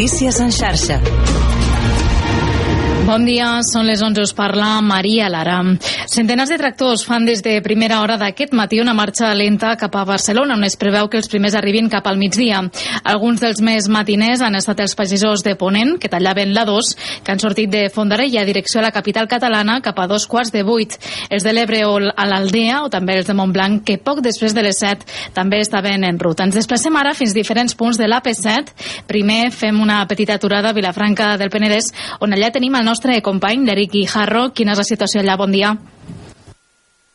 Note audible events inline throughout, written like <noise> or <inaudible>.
Notícies en xarxa. Bon dia, són les 11, us parla Maria Lara. Centenars de tractors fan des de primera hora d'aquest matí una marxa lenta cap a Barcelona, on es preveu que els primers arribin cap al migdia. Alguns dels més matiners han estat els pagesos de Ponent, que tallaven la 2, que han sortit de Fondarella direcció a la capital catalana cap a dos quarts de vuit. Els de l'Ebre o a l'Aldea, o també els de Montblanc, que poc després de les 7 també estaven en ruta. Ens desplacem ara fins diferents punts de l'AP7. Primer fem una petita aturada a Vilafranca del Penedès, on allà tenim el nostre nostre company, l'Eric Guijarro. Quina és la situació allà? Bon dia.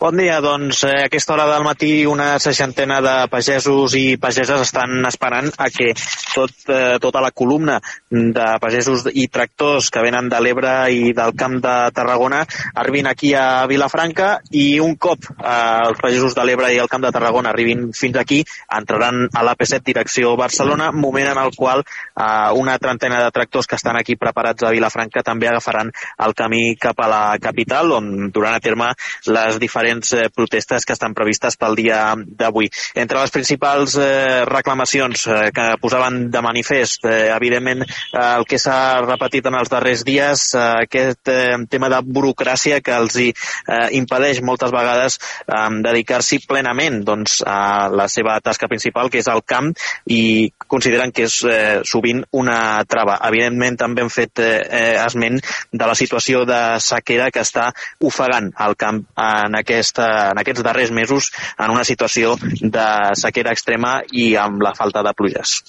Bon dia, doncs eh, a aquesta hora del matí una seixantena de pagesos i pageses estan esperant a que tot, eh, tota la columna de pagesos i tractors que venen de l'Ebre i del Camp de Tarragona arribin aquí a Vilafranca i un cop eh, els pagesos de l'Ebre i el Camp de Tarragona arribin fins aquí entraran a l'AP7 direcció Barcelona, moment en el qual eh, una trentena de tractors que estan aquí preparats a Vilafranca també agafaran el camí cap a la capital on duran a terme les diferents diferents eh, protestes que estan previstes pel dia d'avui. Entre les principals eh, reclamacions eh, que posaven de manifest, eh, evidentment, eh, el que s'ha repetit en els darrers dies, eh, aquest eh, tema de burocràcia que els hi eh, impedeix moltes vegades eh, dedicar-s'hi plenament doncs, a la seva tasca principal, que és el camp, i consideren que és eh, sovint una trava. Evidentment, també hem fet eh, esment de la situació de sequera que està ofegant el camp en aquest aquesta, en aquests darrers mesos en una situació de sequera extrema i amb la falta de pluges.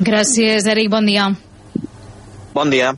Gràcies, Eric. Bon dia. Bon dia.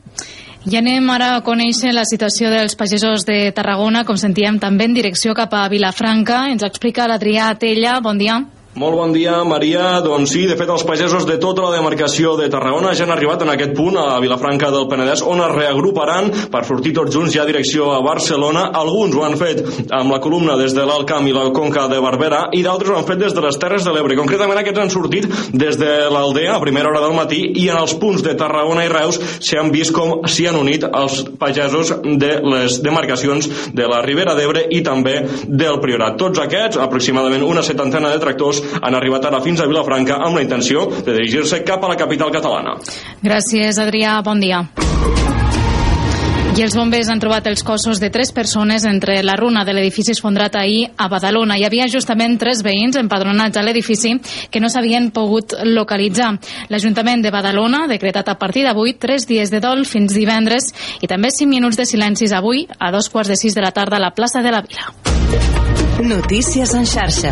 I anem ara a conèixer la situació dels pagesos de Tarragona, com sentíem també en direcció cap a Vilafranca. Ens explica l'Adrià Tella. Bon dia. Molt bon dia, Maria. Doncs sí, de fet, els pagesos de tota la demarcació de Tarragona ja han arribat en aquest punt a Vilafranca del Penedès, on es reagruparan per sortir tots junts ja a direcció a Barcelona. Alguns ho han fet amb la columna des de l'Alt Camp i la Conca de Barberà i d'altres ho han fet des de les Terres de l'Ebre. Concretament aquests han sortit des de l'Aldea a primera hora del matí i en els punts de Tarragona i Reus s'hi han vist com s'hi han unit els pagesos de les demarcacions de la Ribera d'Ebre i també del Priorat. Tots aquests, aproximadament una setantena de tractors, han arribat ara fins a Vilafranca amb la intenció de dirigir-se cap a la capital catalana. Gràcies, Adrià. Bon dia. I els bombers han trobat els cossos de tres persones entre la runa de l'edifici esfondrat ahir a Badalona. Hi havia justament tres veïns empadronats a l'edifici que no s'havien pogut localitzar. L'Ajuntament de Badalona ha decretat a partir d'avui tres dies de dol fins divendres i també cinc minuts de silencis avui a dos quarts de sis de la tarda a la plaça de la Vila. Notícies en xarxa.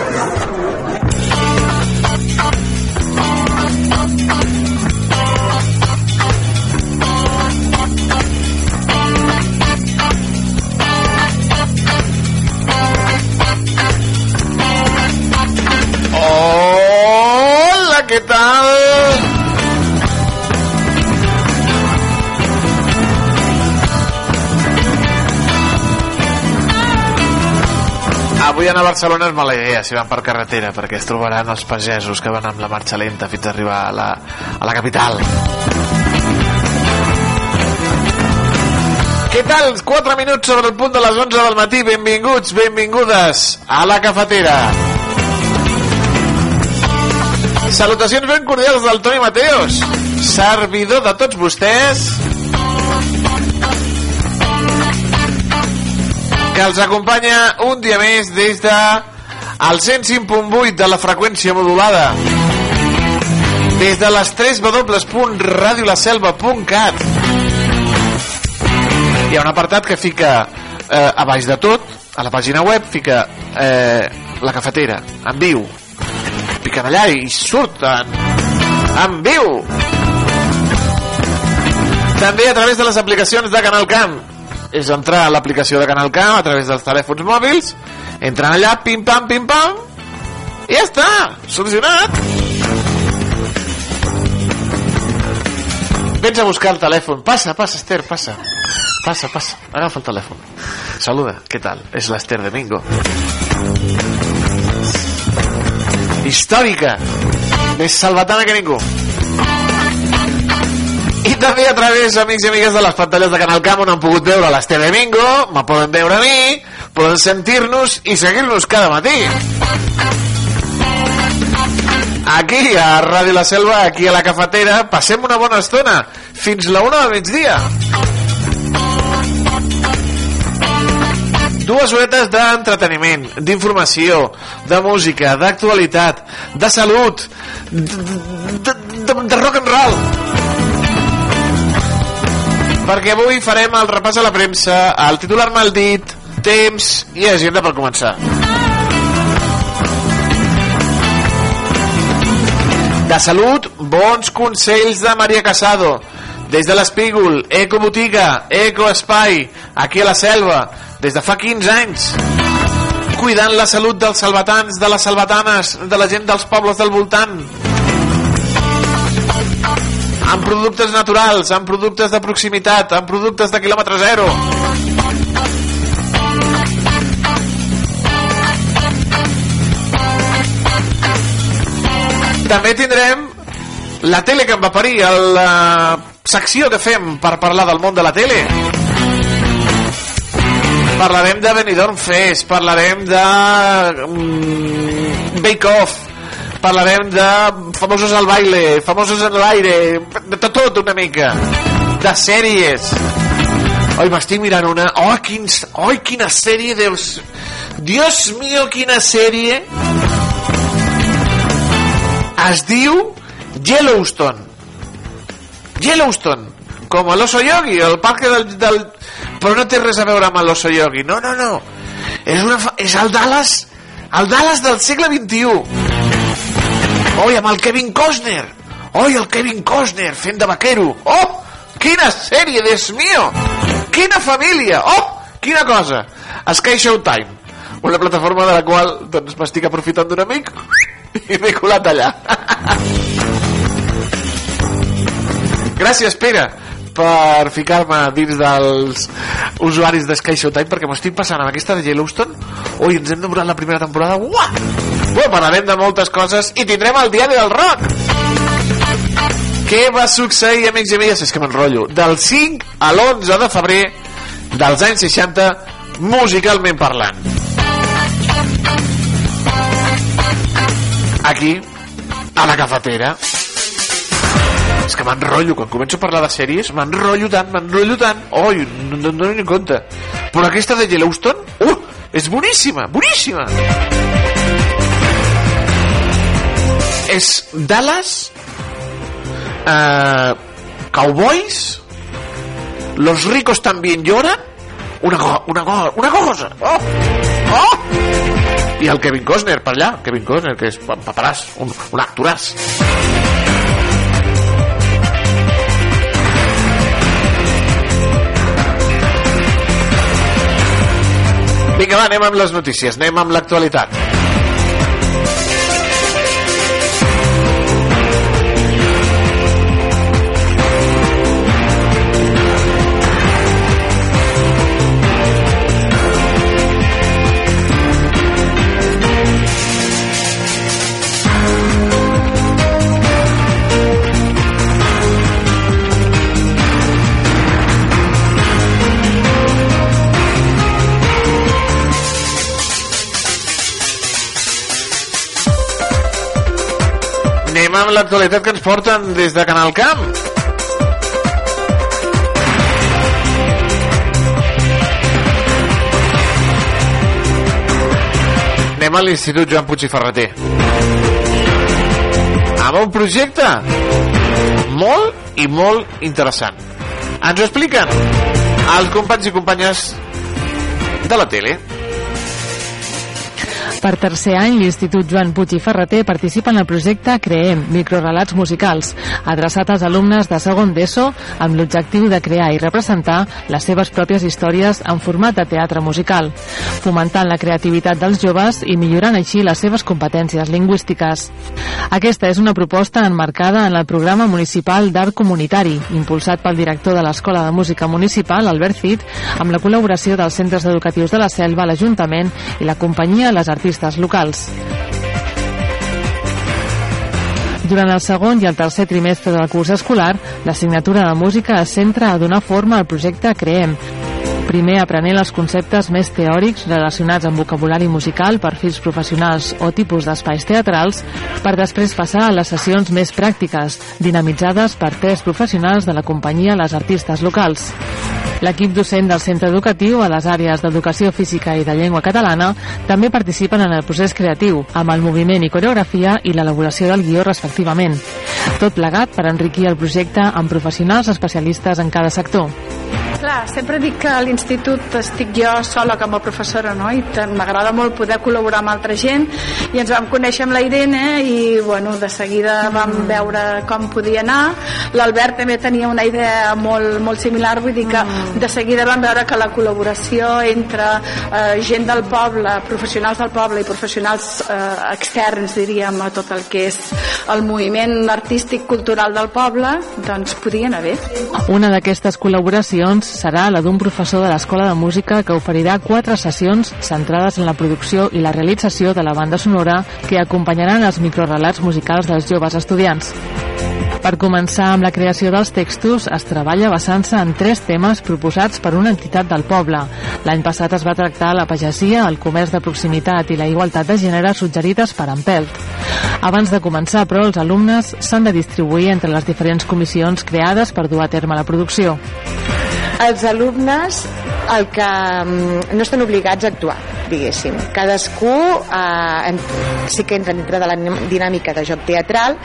Avui anar a Barcelona és mala idea si van per carretera perquè es trobaran els pagesos que van amb la marxa lenta fins a arribar a la, a la capital. Què tal? 4 minuts sobre el punt de les 11 del matí. Benvinguts, benvingudes a la cafetera. Salutacions ben cordials del Toni Mateos, servidor de tots vostès, que els acompanya un dia més des de el 105.8 de la freqüència modulada. Des de les 3 www.radiolaselva.cat hi ha un apartat que fica eh, a baix de tot a la pàgina web fica eh, la cafetera en viu. Piquen allà i surten en viu. També a través de les aplicacions de Canal Camp és entrar a l'aplicació de Canal Camp a través dels telèfons mòbils entren allà, pim-pam, pim-pam i ja està, solucionat vens a buscar el telèfon passa, passa Esther, passa passa, passa, agafa el telèfon saluda, què tal? És l'Ester Domingo. Històrica. Més salvatana que ningú. I també a través, amics i amigues, de les pantalles de Canal Camp on han pogut veure l'Ester Domingo, me poden veure a mi, poden sentir-nos i seguir-nos cada matí. Aquí, a Ràdio La Selva, aquí a la cafetera, passem una bona estona, fins la una del migdia. Dues horetes d'entreteniment, d'informació, de música, d'actualitat, de salut, de, de, de, de rock and roll. Perquè avui farem el repàs a la premsa, el titular mal dit, temps i agenda per començar. De salut, bons consells de Maria Casado. Des de l'Espígol, Eco Botiga, Eco Espai, aquí a la selva, des de fa 15 anys. Cuidant la salut dels salvatans, de les salvatanes, de la gent dels pobles del voltant. Amb productes naturals, amb productes de proximitat, amb productes de quilòmetre zero. També tindrem la tele que em va parir, la secció que fem per parlar del món de la tele. Parlarem de Benidorm Fest, parlarem de mm, Bake Off, parlarem de famosos al baile, famosos en l'aire, de tot, tot una mica, de sèries. Oi, m'estic mirant una... Oh, quins... oh, quina sèrie, Deus... Dios mío, quina sèrie... Es diu Yellowstone. Yellowstone. Com l'oso yogi, el parc del, del... Però no té res a veure amb l'oso yogi. No, no, no. És, una, fa- és el Dallas... El Dallas del segle XXI. Oi, amb el Kevin Costner. Oi, el Kevin Costner fent de vaquero. Oh, quina sèrie, Dios mío. Quina família. Oh, quina cosa. Sky Showtime. Una plataforma de la qual doncs, m'estic aprofitant d'un amic i m'he colat allà. <laughs> Gràcies, Pere, per ficar-me dins dels usuaris de Sky Showtime perquè m'ho estic passant amb aquesta de Yellowstone. Oi, ens hem demorat la primera temporada. Uah! Uah, parlarem de moltes coses. I tindrem el diari del rock! Què va succeir amics i amigues, és que m'enrotllo. Del 5 a l'11 de febrer dels anys 60 musicalment parlant. Aquí a la cafetera és que m'enrotllo, quan començo a parlar de sèries m'enrotllo tant, m'enrotllo tant. Oi, no, no, no ni compte. Però aquesta de Yellowstone, uh, és boníssima boníssima. És Dallas eh, Cowboys Los ricos también lloran una, co una, co una cosa. Oh, oh! I el Kevin Costner per allà Kevin Costner que és pa- paperàs un, un actoràs Vinga, va, anem amb les notícies, anem amb l'actualitat. Anem amb l'actualitat que ens porten des de Canal Camp. Anem a l'Institut Joan Puig i Ferreter. Amb un projecte molt i molt interessant. Ens ho expliquen els companys i companyes de la tele. Per tercer any, l'Institut Joan Puig i Ferreter participa en el projecte Creem, microrelats musicals, adreçat als alumnes de segon d'ESO amb l'objectiu de crear i representar les seves pròpies històries en format de teatre musical, fomentant la creativitat dels joves i millorant així les seves competències lingüístiques. Aquesta és una proposta enmarcada en el programa municipal d'art comunitari, impulsat pel director de l'Escola de Música Municipal, Albert Cid, amb la col·laboració dels centres educatius de la Selva, l'Ajuntament i la companyia Les Artistes Locals. Durant el segon i el tercer trimestre del curs escolar, l'assignatura de música es centra a donar forma al projecte Creem, primer aprenent els conceptes més teòrics relacionats amb vocabulari musical, perfils professionals o tipus d'espais teatrals, per després passar a les sessions més pràctiques, dinamitzades per tres professionals de la companyia Les Artistes Locals. L'equip docent del centre educatiu a les àrees d'educació física i de llengua catalana també participen en el procés creatiu, amb el moviment i coreografia i l'elaboració del guió respectivament. Tot plegat per enriquir el projecte amb professionals especialistes en cada sector. Clar, sempre dic que a l'institut estic jo sola com a professora, no? I m'agrada molt poder col·laborar amb altra gent i ens vam conèixer amb la Irene i, bueno, de seguida vam veure com podia anar. L'Albert també tenia una idea molt, molt similar, vull dir que de seguida vam veure que la col·laboració entre eh, gent del poble, professionals del poble i professionals eh, externs, diríem, a tot el que és el moviment artístic cultural del poble, doncs podia anar bé. Una d'aquestes col·laboracions serà la d'un professor de l'Escola de Música que oferirà quatre sessions centrades en la producció i la realització de la banda sonora que acompanyaran els microrelats musicals dels joves estudiants. Per començar amb la creació dels textos, es treballa basant-se en tres temes proposats per una entitat del poble. L'any passat es va tractar la pagesia, el comerç de proximitat i la igualtat de gènere suggerides per Empelt. Abans de començar, però, els alumnes s'han de distribuir entre les diferents comissions creades per dur a terme la producció. Els alumnes el que mm, no estan obligats a actuar diguéssim. Cadascú eh, sí que entra dintre de la dinàmica de joc teatral,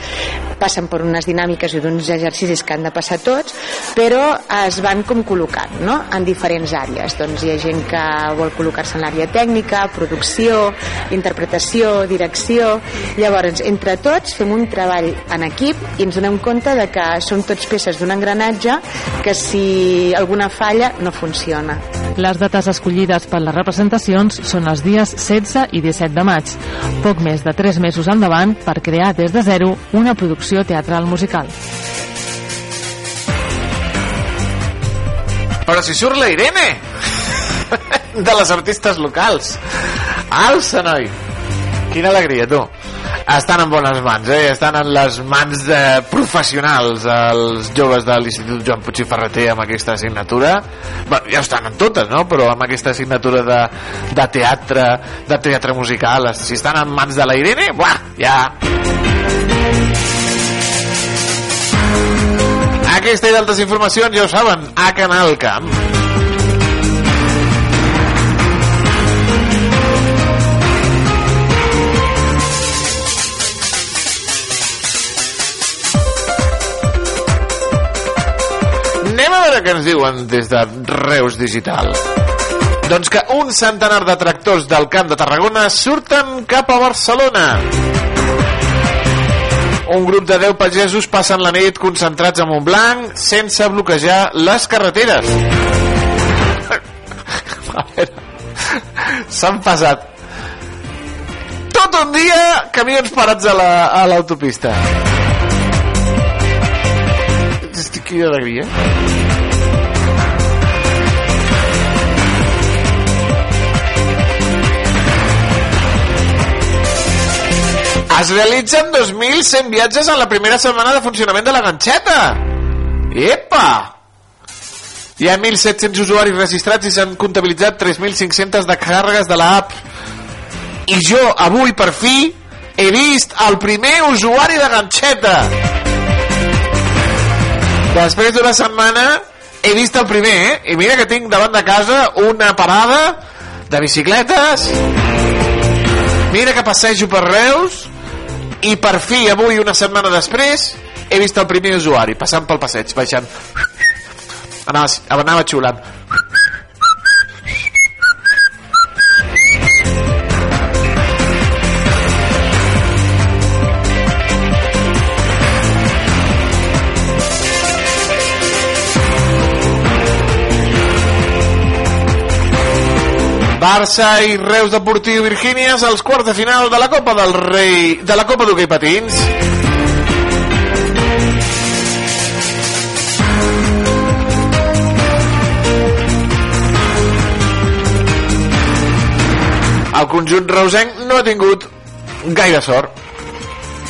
passen per unes dinàmiques i d'uns exercicis que han de passar tots, però es van com col·locant no? en diferents àrees. Doncs hi ha gent que vol col·locar-se en l'àrea tècnica, producció, interpretació, direcció... Llavors, entre tots fem un treball en equip i ens donem compte de que som tots peces d'un engranatge que si alguna falla no funciona. Les dates escollides per les representacions són els dies 16 i 17 de maig, poc més de 3 mesos endavant per crear des de zero una producció teatral musical. Però si surt la Irene! De les artistes locals. Alça, noi! Quina alegria, tu. Estan en bones mans, eh? Estan en les mans de professionals, els joves de l'Institut Joan Puig i Ferreter amb aquesta assignatura. Bé, ja estan en totes, no? Però amb aquesta assignatura de, de teatre, de teatre musical, si estan en mans de la Irene, buah, ja... Aquesta i d'altres informacions ja ho saben, a Canal Camp. Veure què ens diuen des de Reus Digital. Doncs que un centenar de tractors del Camp de Tarragona surten cap a Barcelona. Un grup de 10 pagesos passen la nit concentrats a Montblanc sense bloquejar les carreteres. <laughs> A s'han passat tot un dia camions parats a la- a l'autopista. La, Estic aquí d'alegria. Es realitzen 2.100 viatges en la primera setmana de funcionament de la ganxeta. Epa! Hi ha 1.700 usuaris registrats i s'han comptabilitzat 3.500 de càrregues de l'app. I jo, avui, per fi, he vist el primer usuari de ganxeta. Després d'una setmana he vist el primer, eh? I mira que tinc davant de casa una parada de bicicletes. Mira que passejo per Reus i per fi avui, una setmana després, he vist el primer usuari passant pel passeig, baixant. Anava, anava xiulant. Barça i Reus Deportiu Virgínies als quarts de final de la Copa del Rei de la Copa d'Hockey Patins. El conjunt reusenc no ha tingut gaire sort.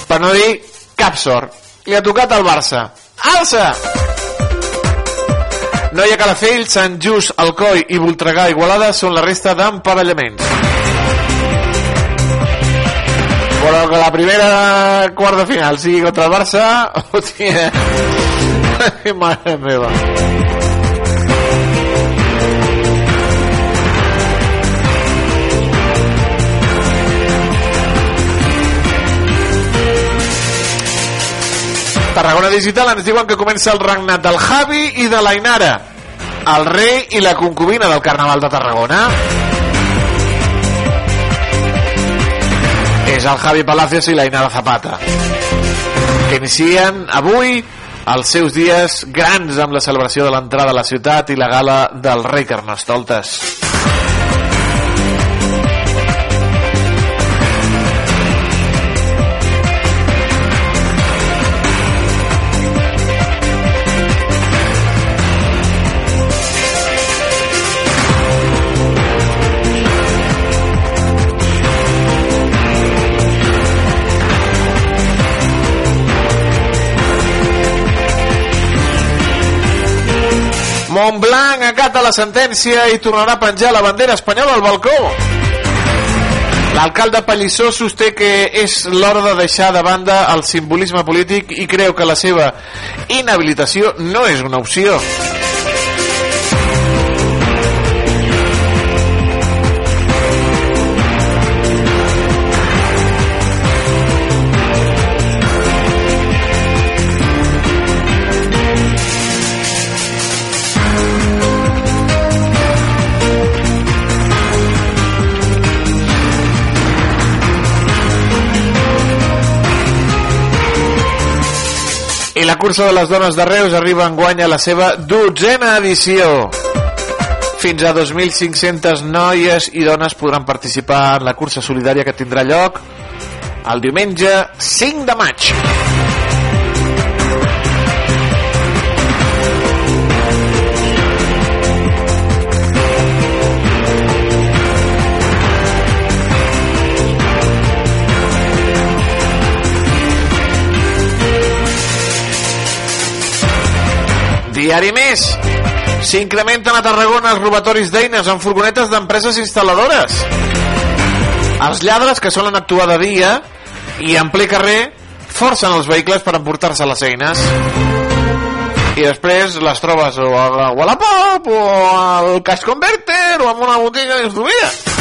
Per no dir cap sort. Li ha tocat al Barça. Alça! Noia Calafell, Sant Just, Alcoi i Voltregà Igualada són la resta d'emparellaments. Però que la primera quart de final sigui contra el Barça, <laughs> hòstia, mare meva. Tarragona Digital ens diuen que comença el regnat del Javi i de l'Ainara, el rei i la concubina del Carnaval de Tarragona. És el Javi Palacios i l'Ainara Zapata, que inicien avui els seus dies grans amb la celebració de l'entrada a la ciutat i la gala del rei Carnestoltes. Montblanc acata la sentència i tornarà a penjar la bandera espanyola al balcó. L'alcalde Pallissó sosté que és l'hora de deixar de banda el simbolisme polític i creu que la seva inhabilitació no és una opció. Cursa de les dones de Reus arriba en guany a la seva dotzena edició. Fins a 2.500 noies i dones podran participar en la cursa solidària que tindrà lloc el diumenge 5 de maig. Diari més. S'incrementen a Tarragona els robatoris d'eines en furgonetes d'empreses instal·ladores. Els lladres que solen actuar de dia i en ple carrer forcen els vehicles per emportar-se les eines i després les trobes o a la Wallapop o al Cash Converter o en una botiga d'instruïda.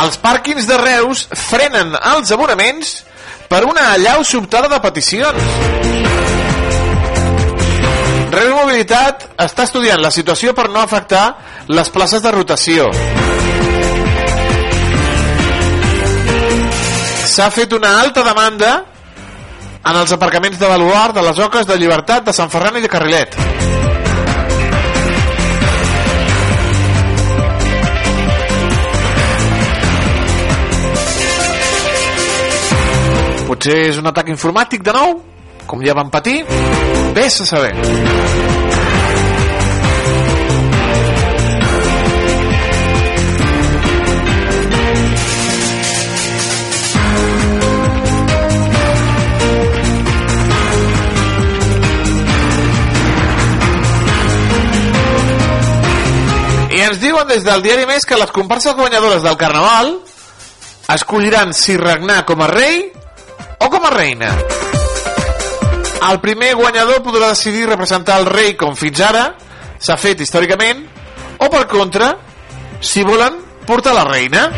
Els pàrquings de Reus frenen els abonaments per una allau sobtada de peticions. Reus Mobilitat està estudiant la situació per no afectar les places de rotació. S'ha fet una alta demanda en els aparcaments de Baluart, de les Oques, de Llibertat, de Sant Ferran i de Carrilet. Potser és un atac informàtic de nou, com ja vam patir. Vés a saber. I ens diuen des del diari Més que les comparses guanyadores del Carnaval escolliran si regnar com a rei o com a reina. El primer guanyador podrà decidir representar el rei com fins ara s'ha fet històricament o per contra si volen portar la reina.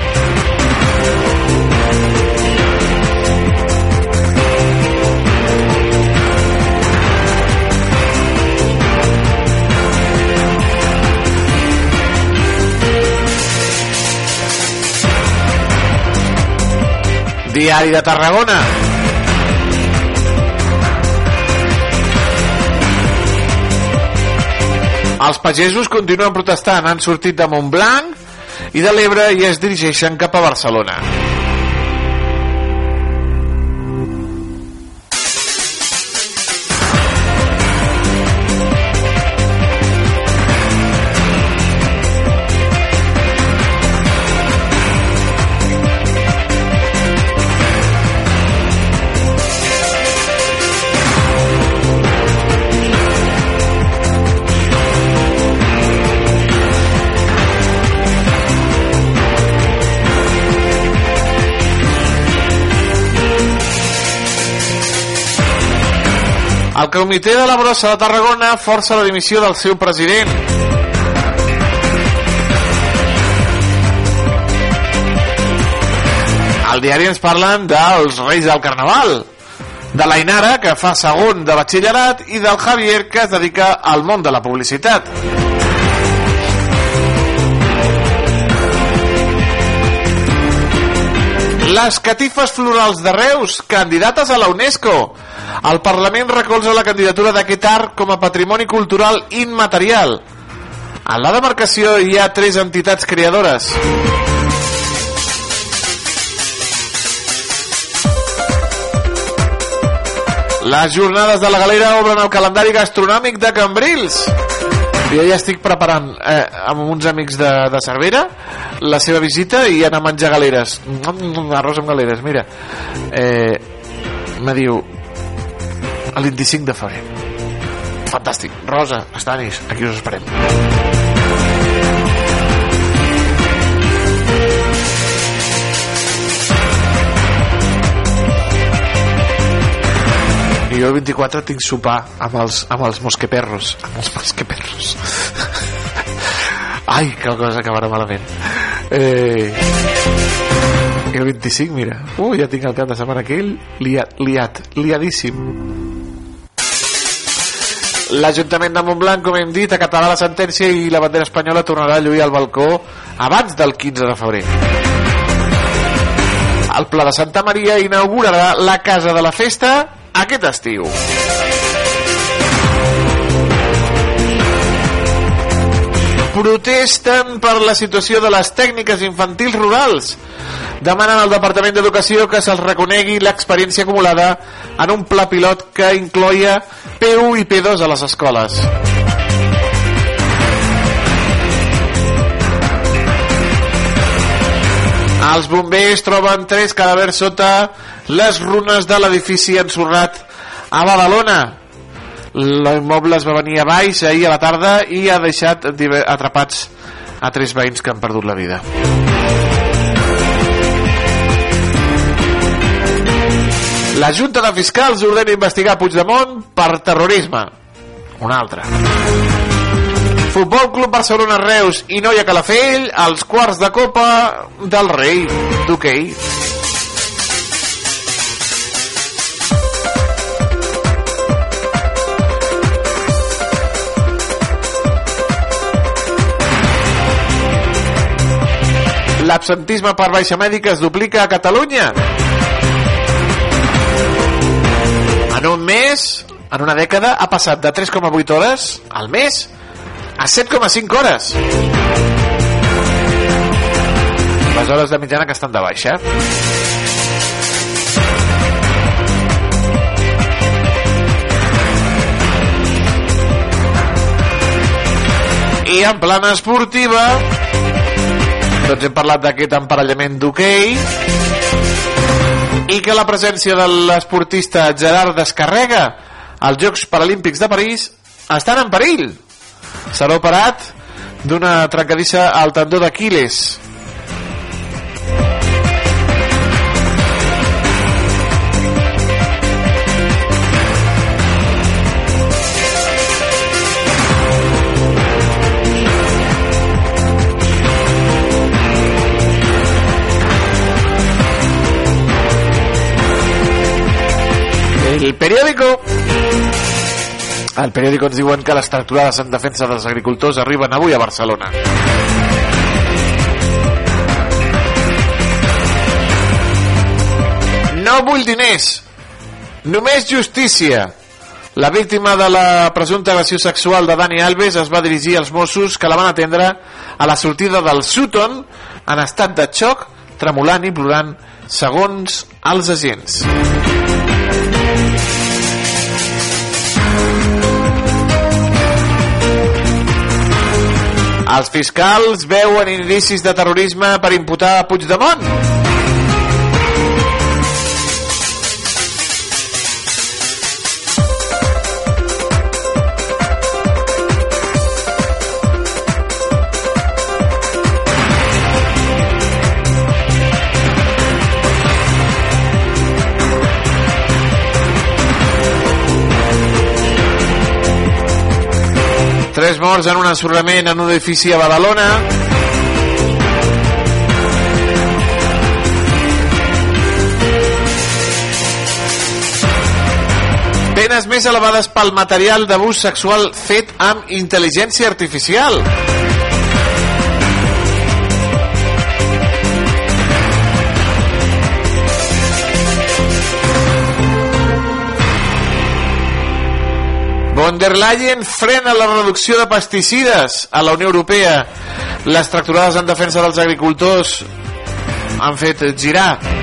Diari de Tarragona Els pagesos continuen protestant, han sortit de Montblanc i de l'Ebre i es dirigeixen cap a Barcelona. Comitè de la brossa de Tarragona força la dimissió del seu president. Al diari ens parlen dels Reis del Carnaval, de l'Ainara, que fa segon de batxillerat, i del Javier, que es dedica al món de la publicitat. Les catifes florals de Reus, candidates a la UNESCO. El Parlament recolza la candidatura d'aquest art com a patrimoni cultural immaterial. En la demarcació hi ha tres entitats creadores. Les jornades de la galera obren el calendari gastronòmic de Cambrils. Jo ja estic preparant eh, amb uns amics de, de Cervera la seva visita i anar a menjar galeres. Arròs amb galeres, mira. Eh, me diu el 25 de febrer. Fantàstic. Rosa, Estanis, aquí us esperem. I jo el 24 tinc sopar amb els, amb els mosqueperros. Amb els mosqueperros. Ai, que cosa acabarà malament. Eh, i el 25, mira. Uh, ja tinc el cap de setmana aquell liat, liat, liadíssim. L'Ajuntament de Montblanc, com hem dit, acatarà la sentència i la bandera espanyola tornarà a lluir al balcó abans del 15 de febrer. El Pla de Santa Maria inaugurarà la Casa de la Festa aquest estiu. Protesten per la situació de les tècniques infantils rurals. Demanen al Departament d'Educació que se'ls reconegui l'experiència acumulada en un pla pilot que incloia P1 i P2 a les escoles. Els bombers troben tres cadàvers sota les runes de l'edifici ensorrat a Badalona. L'immoble es va venir a baix ahir a la tarda i ha deixat atrapats a tres veïns que han perdut la vida. La Junta de Fiscals ordena investigar Puigdemont per terrorisme. Un altre. Futbol Club Barcelona Reus i Noia Calafell als quarts de Copa del Rei d'hoquei. L'absentisme per baixa mèdica es duplica a Catalunya. En un mes, en una dècada, ha passat de 3,8 hores al mes a 7,5 hores. Les hores de mitjana que estan de baixa. I en plana esportiva doncs hem parlat d'aquest emparellament d'hoquei i que la presència de l'esportista Gerard Descarrega als Jocs Paralímpics de París estan en perill. Serà operat d'una trencadissa al tendó d'Aquiles El periódico al periòdico ens diuen que les tracturades en defensa dels agricultors arriben avui a Barcelona. No vull diners, només justícia. La víctima de la presumpta agressió sexual de Dani Alves es va dirigir als Mossos que la van atendre a la sortida del Sutton en estat de xoc, tremolant i plorant, segons els agents. Els fiscals veuen indicis de terrorisme per imputar a Puigdemont. Tres morts en un ensorrament en un edifici a Badalona. Penes més elevades pel material d'abús sexual fet amb intel·ligència artificial. Der Leyen frena la reducció de pesticides a la Unió Europea. Les tracturades en defensa dels agricultors han fet girar.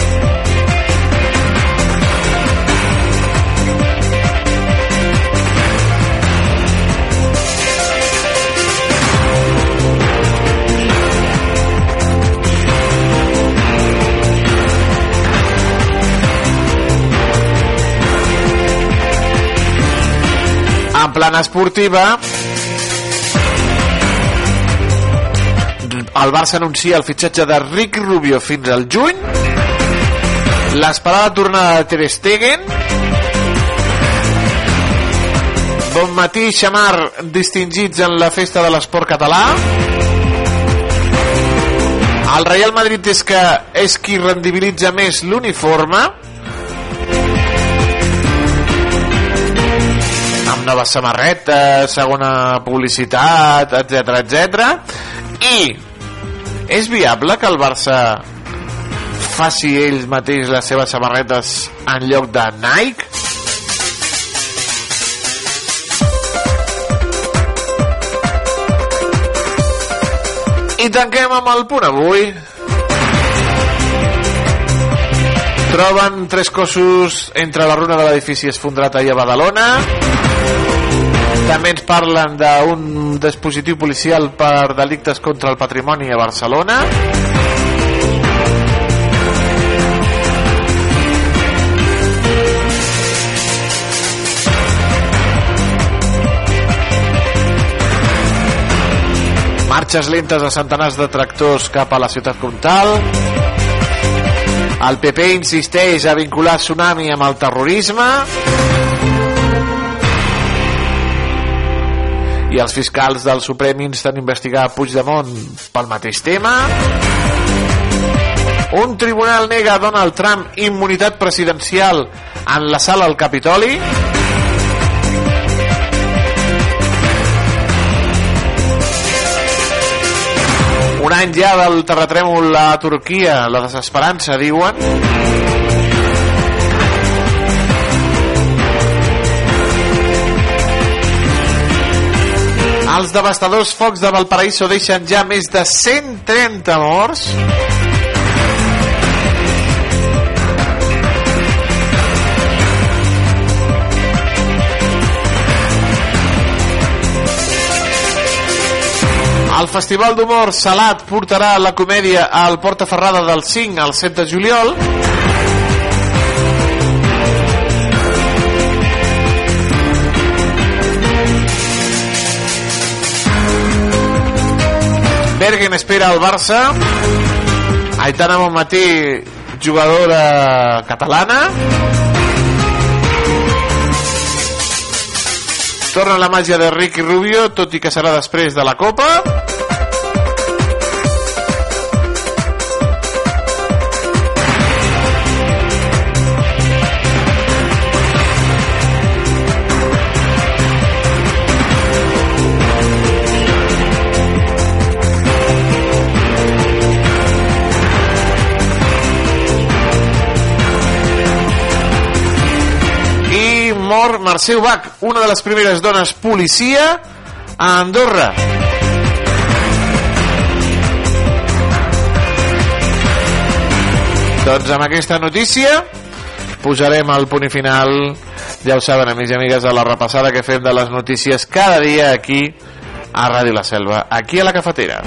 Plana esportiva, el Barça anuncia el fitxatge de Rick Rubio fins al juny, l'esperada tornada de Ter Stegen, Bon matí, Xamar, distingits en la festa de l'esport català. El Real Madrid és que és qui rendibilitza més l'uniforme. Amb noves samarretes, segona publicitat, etc etc. I és viable que el Barça faci ells mateix les seves samarretes en lloc de Nike? I tanquem amb el punt avui. Troben tres cossos entre la runa de l'edifici esfondrat ahir a Badalona. També ens parlen d'un dispositiu policial per delictes contra el patrimoni a Barcelona. Marxes lentes de centenars de tractors cap a la ciutat comtal. El PP insisteix a vincular Tsunami amb el terrorisme. I els fiscals del Suprem insten investigar Puigdemont pel mateix tema. Un tribunal nega a Donald Trump immunitat presidencial en la sala al Capitoli. Un any ja del terratrèmol a Turquia, la desesperança, diuen. Els devastadors focs de Valparaíso deixen ja més de 130 morts. El Festival d'Humor Salat portarà la comèdia al Porta Ferrada del 5 al 7 de juliol. Bergen espera al Barça. Aitana Bonmatí, jugadora catalana. Torna la màgia de Ricky Rubio, tot i que serà després de la Copa. Mercè Ubach, una de les primeres dones policia a Andorra. Doncs amb aquesta notícia posarem el punt i final ja ho saben amics i amigues de la repassada que fem de les notícies cada dia aquí a Ràdio La Selva, aquí a la cafetera.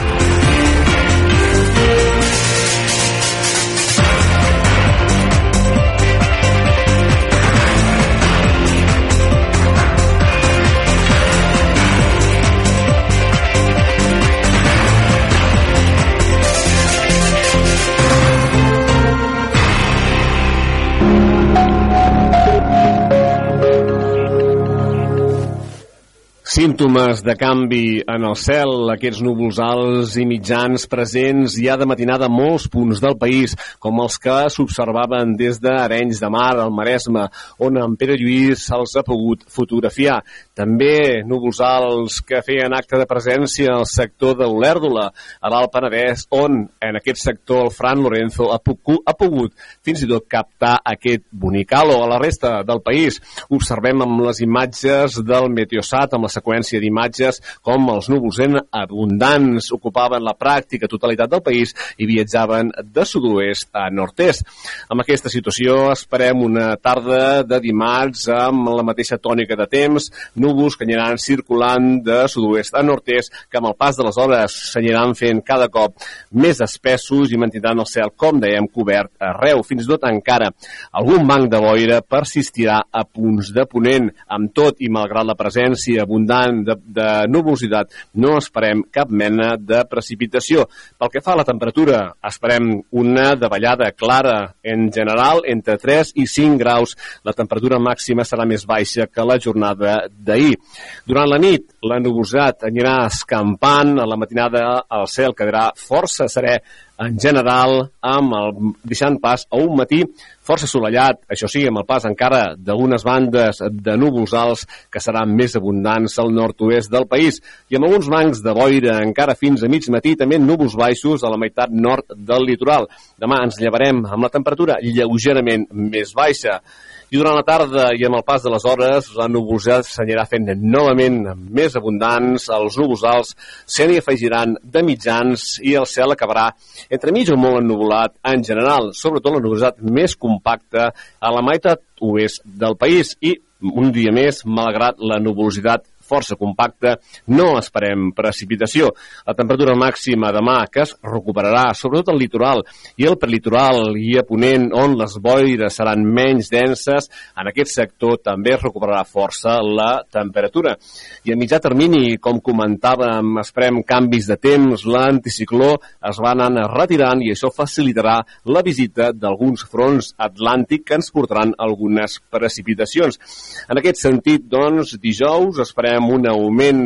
Símptomes de canvi en el cel, aquests núvols alts i mitjans presents ja de matinada a molts punts del país, com els que s'observaven des d'Arenys de Mar, al Maresme, on en Pere Lluís se'ls ha pogut fotografiar. També núvols alts que feien acte de presència al sector de l'Olèrdola, a l'Alt Penedès, on en aquest sector el Fran Lorenzo ha pogut, ha pogut fins i tot captar aquest bonic halo. A la resta del país observem amb les imatges del Meteosat, amb la seqüència d'imatges com els núvols en abundants ocupaven la pràctica totalitat del país i viatjaven de sud-oest a nord-est. Amb aquesta situació esperem una tarda de dimarts amb la mateixa tònica de temps, núvols que aniran circulant de sud-oest a nord-est, que amb el pas de les hores s'aniran fent cada cop més espessos i mantindran el cel, com dèiem, cobert arreu. Fins i tot encara algun banc de boira persistirà a punts de ponent. Amb tot i malgrat la presència abundant de, de nuvolositat, no esperem cap mena de precipitació. Pel que fa a la temperatura, esperem una davallada clara en general entre 3 i 5 graus. La temperatura màxima serà més baixa que la jornada d'ahir. Durant la nit, la nuvolositat anirà escampant, a la matinada el cel quedarà força serè en general, amb el, deixant pas a un matí força assolellat, això sí, amb el pas encara d'unes bandes de núvols alts que seran més abundants al nord-oest del país i amb alguns bancs de boira encara fins a mig matí, també núvols baixos a la meitat nord del litoral. Demà ens llevarem amb la temperatura lleugerament més baixa i durant la tarda i amb el pas de les hores la nuvolositat s'anirà fent novament més abundants, els núvols alts se n'hi afegiran de mitjans i el cel acabarà entre mig o molt ennuvolat en general, sobretot la nuvolositat més compacta a la meitat oest del país. I un dia més, malgrat la nuvolositat força compacta, no esperem precipitació. La temperatura màxima demà, que es recuperarà, sobretot al litoral i el prelitoral i a Ponent, on les boires seran menys denses, en aquest sector també es recuperarà força la temperatura. I a mitjà termini, com comentàvem, esperem canvis de temps, l'anticicló es va anar retirant i això facilitarà la visita d'alguns fronts atlàntic que ens portaran algunes precipitacions. En aquest sentit, doncs, dijous esperem amb un augment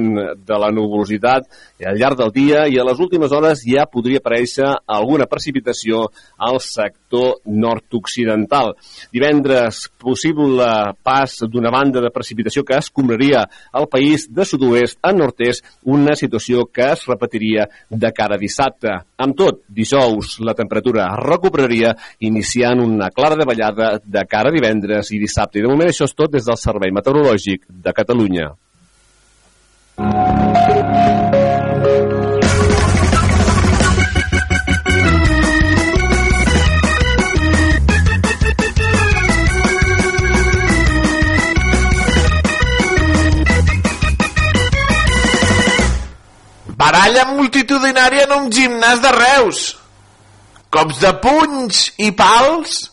de la nuvolositat al llarg del dia i a les últimes hores ja podria aparèixer alguna precipitació al sector nord-occidental. Divendres, possible pas d'una banda de precipitació que es compraria al país de sud-oest a nord-est, una situació que es repetiria de cara a dissabte. Amb tot, dijous la temperatura recuperaria iniciant una clara davallada de cara a divendres i dissabte. I de moment això és tot des del Servei Meteorològic de Catalunya. Baralla multitudinària en un gimnàs de Reus. Cops de punys i pals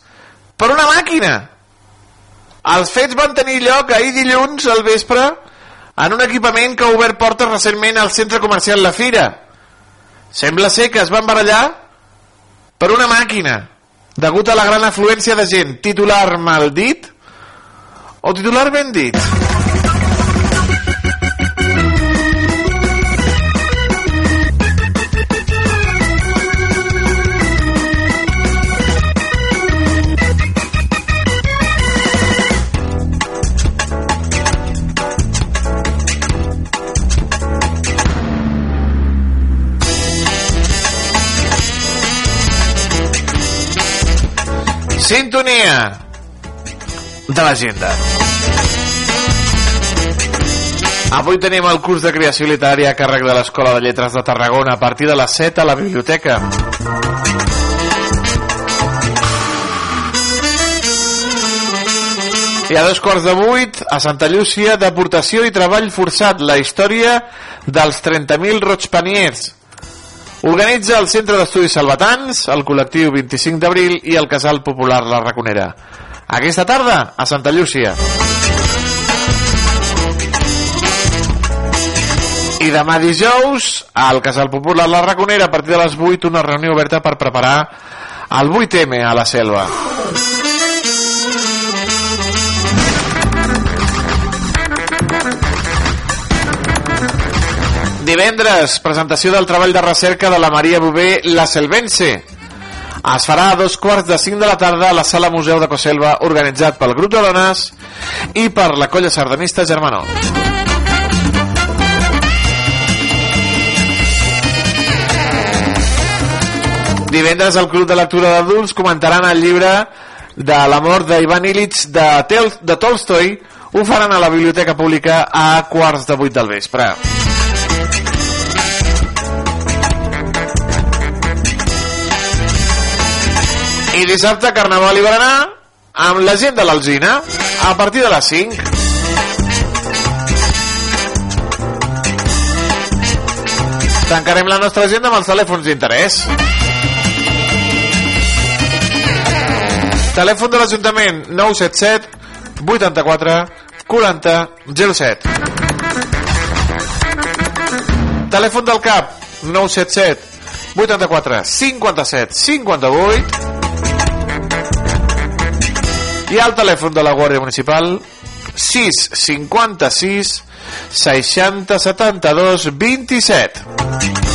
per una màquina. Els fets van tenir lloc ahir dilluns al vespre en un equipament que ha obert portes recentment al centre comercial La Fira. Sembla ser que es van barallar per una màquina, degut a la gran afluència de gent. Titular mal dit o titular ben dit? Sintonia de l'agenda. Avui tenim el curs de creació literària a càrrec de l'Escola de Lletres de Tarragona a partir de les 7 a la biblioteca. I a dos quarts de vuit, a Santa Llúcia, deportació i treball forçat, la història dels 30.000 roigpaniers. Organitza el Centre d'Estudis Salvatans, el col·lectiu 25 d'abril i el Casal Popular La Raconera. Aquesta tarda, a Santa Llúcia. I demà dijous, al Casal Popular La Raconera, a partir de les 8, una reunió oberta per preparar el 8M a la selva. Divendres, presentació del treball de recerca de la Maria Bové La Selvense. Es farà a dos quarts de cinc de la tarda a la Sala Museu de Coselva, organitzat pel grup de dones i per la colla sardanista Germanó. Divendres al Club de Lectura d'Adults comentaran el llibre de l'amor d'Ivan Illich de, Tel de Tolstoi ho faran a la Biblioteca Pública a quarts de vuit del vespre. I dissabte Carnaval i Berenar amb la gent de l'Alzina a partir de les 5. Tancarem la nostra agenda amb els telèfons d'interès. Telèfon de l'Ajuntament 977 84 40 07. Telèfon del CAP 977 84 57 58 i el telèfon de la Guàrdia Municipal 656 60 72 27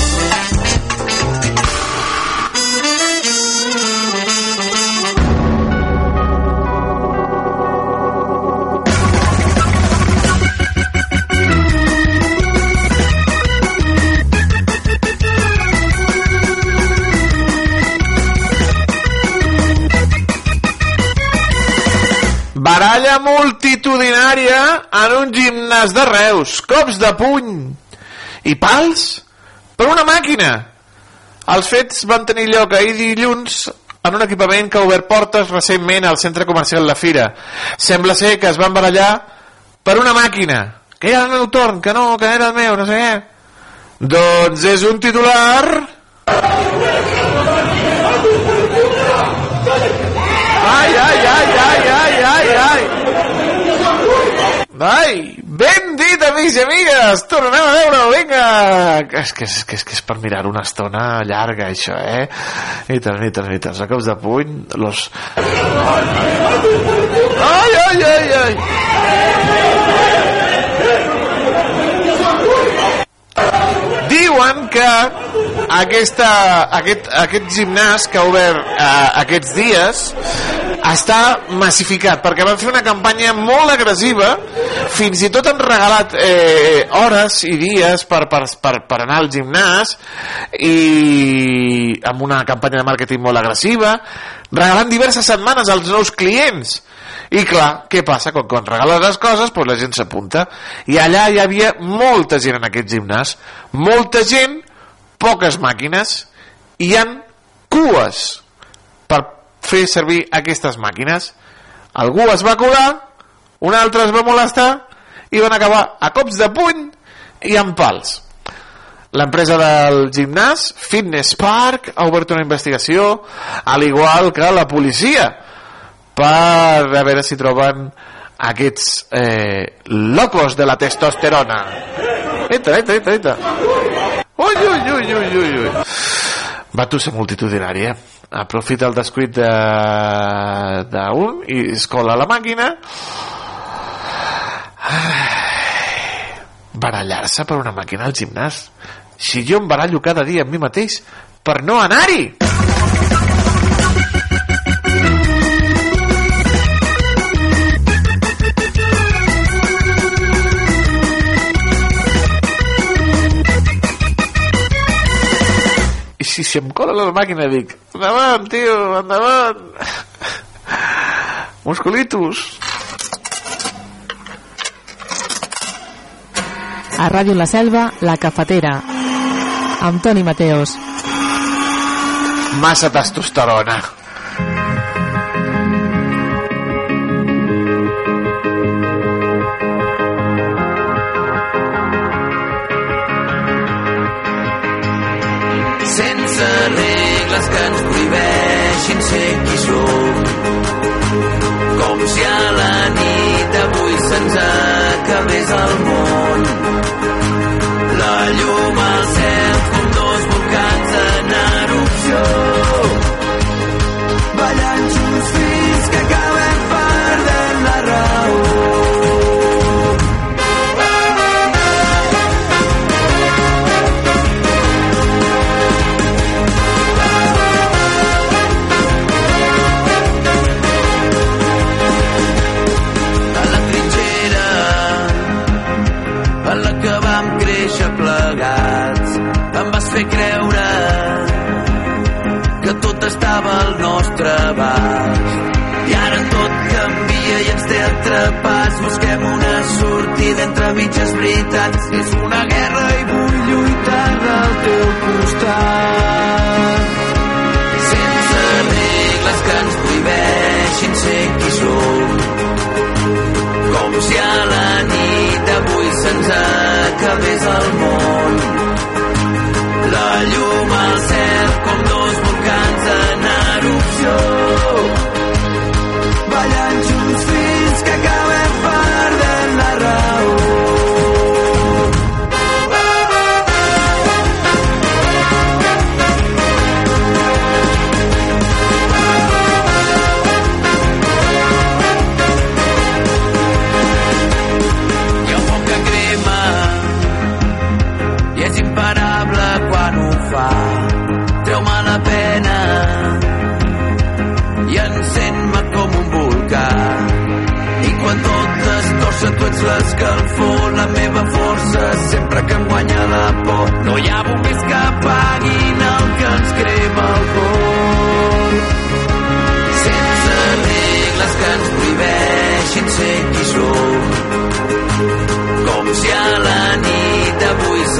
Baralla multitudinària en un gimnàs de Reus. Cops de puny i pals per una màquina. Els fets van tenir lloc ahir dilluns en un equipament que ha obert portes recentment al centre comercial La Fira. Sembla ser que es van barallar per una màquina. Que era el meu torn, que no, que era el meu, no sé què. Doncs és un titular... Ai, ai, ai, ai, ai, ai, ai. Ai, ben dit, amics i amigues. Tornem a veure vinga. És que és, que és, que és per mirar una estona llarga, això, eh? Tant, i tant. A cops de puny, los... Ai, ai, ai, ai. Diuen que aquesta, aquest, aquest gimnàs que ha obert eh, aquests dies està massificat perquè van fer una campanya molt agressiva fins i tot han regalat eh, hores i dies per, per, per, per anar al gimnàs i amb una campanya de màrqueting molt agressiva regalant diverses setmanes als nous clients i clar, què passa? Quan, quan regales les coses, doncs la gent s'apunta. I allà hi havia molta gent en aquest gimnàs. Molta gent, poques màquines, i hi han cues per fer servir aquestes màquines. Algú es va colar, un altre es va molestar, i van acabar a cops de puny i amb pals. L'empresa del gimnàs, Fitness Park, ha obert una investigació, al igual que la policia, per a veure si troben aquests eh, locos de la testosterona. Entra, entra, entra, entra. Ui, ui, ui, ui, ui. Va tu ser multitudinari, eh? Aprofita el descuit d'un de, un i es cola la màquina. Barallar-se per una màquina al gimnàs. Si jo em barallo cada dia amb mi mateix per no anar-hi. si se'm cola la màquina dic endavant, tio, endavant. <laughs> Musculitos. A Ràdio La Selva, La Cafetera amb Toni Mateos. Massa testosterona. sense que vés món. pas busquem una sortida entre mitges veritats. És una guerra i vull lluitar del teu costat.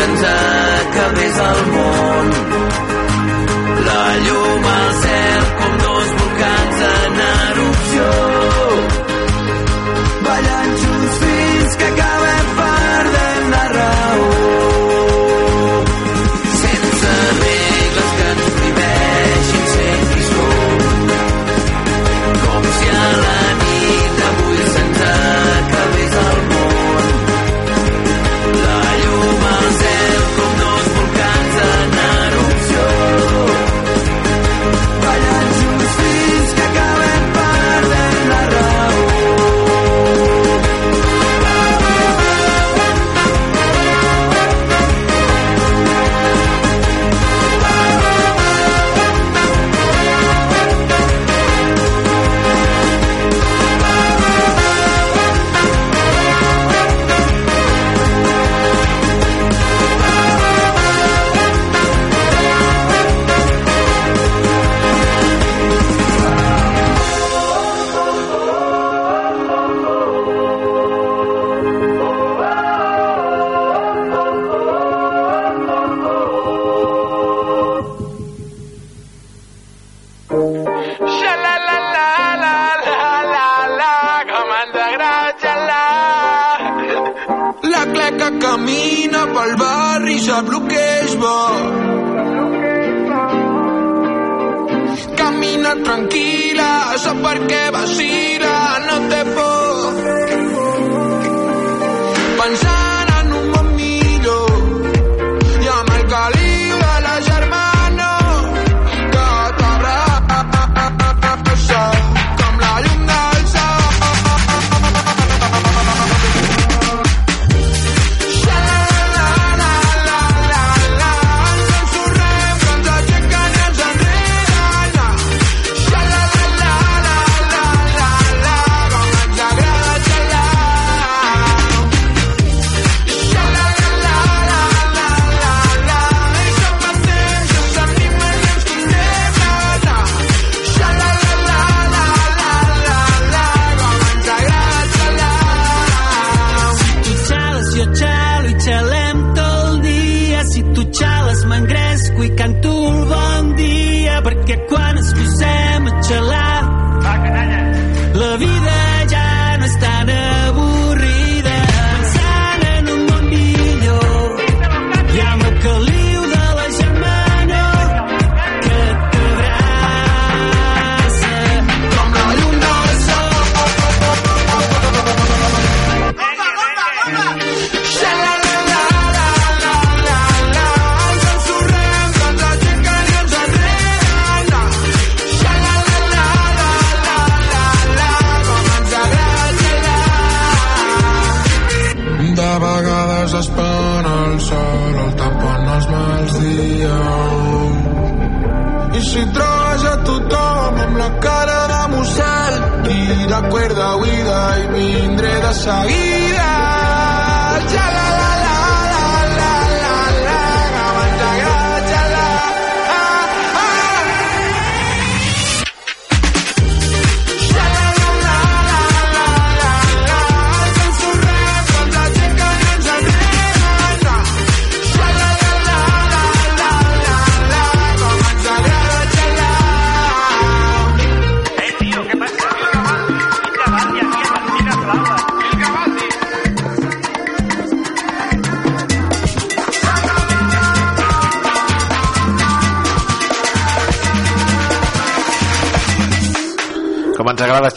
sense acabés el món. La llum al cel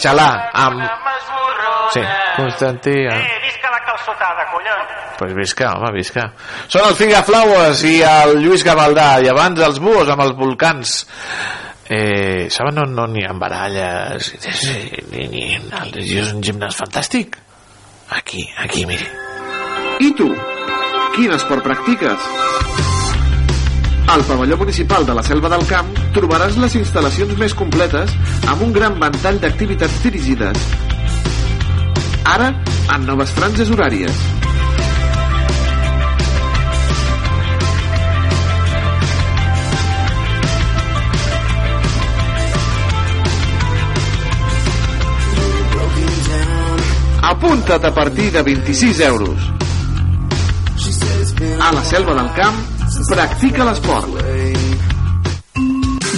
xalar amb... Sí, Constantí... Eh, visca la calçotada, collons. pues visca, home, visca. Són el Figa Flowers i el Lluís Gavaldà, i abans els buos amb els volcans. Eh, saben on no n'hi ha baralles? Ni, ni, ni, és un gimnàs fantàstic. Aquí, aquí, miri. I tu? Quin esport practiques? Al pavelló municipal de la Selva del Camp trobaràs les instal·lacions més completes amb un gran ventall d'activitats dirigides. Ara, en noves franges horàries. Apunta't a partir de 26 euros. A la Selva del Camp, practica l'esport.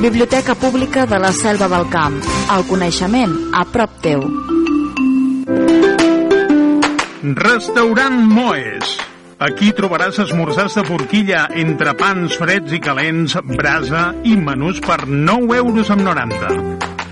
Biblioteca Pública de la Selva del Camp. El coneixement a prop teu. Restaurant Moes. Aquí trobaràs esmorzars de forquilla entre pans freds i calents, brasa i menús per 9 euros amb 90.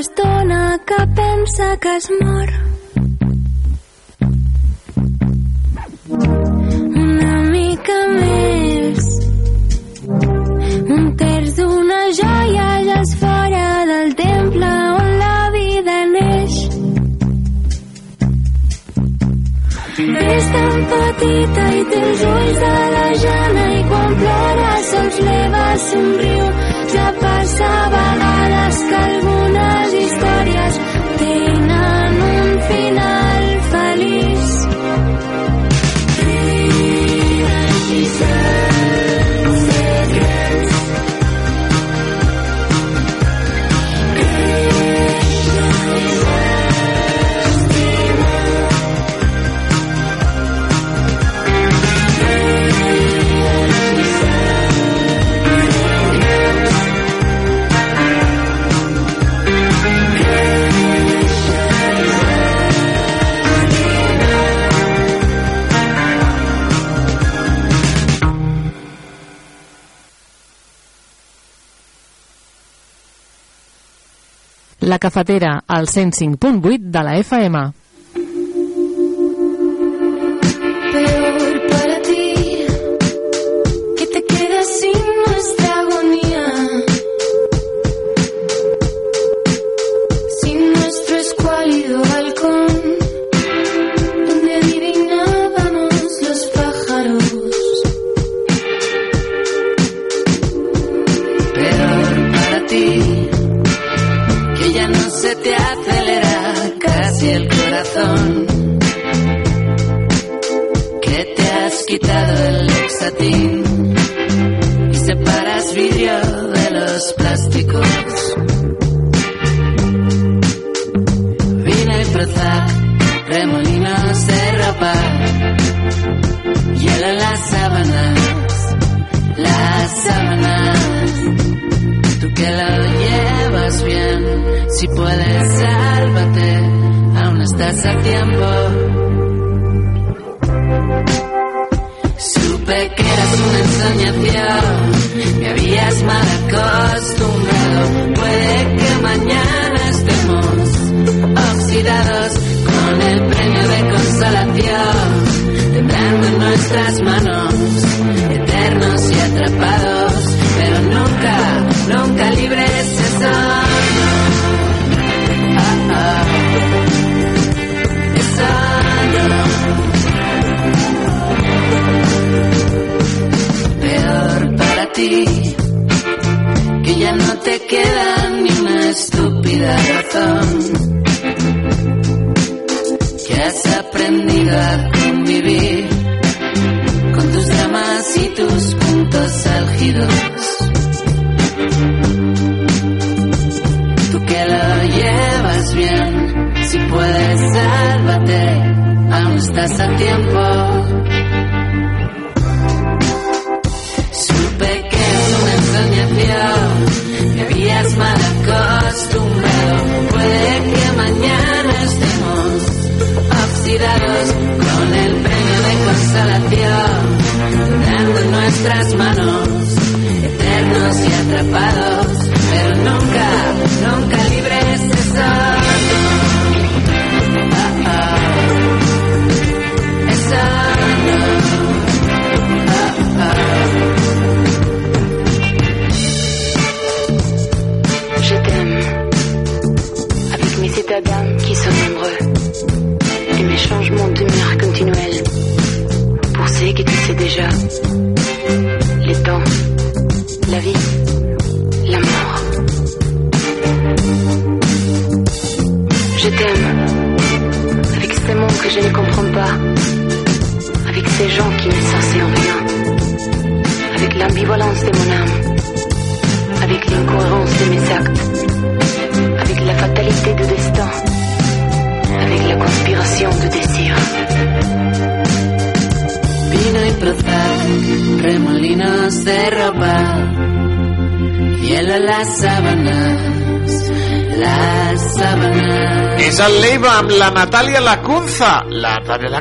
estona que pensa que es mor. Una mica més, un terç d'una joia ja és fora del temple on la vida neix. És tan petita i té els ulls de la jana i quan plora sols l'Eva somriu ja passa a vegades que algunes històries tenen un final feliç. La cafetera, al 105.8 de la FM.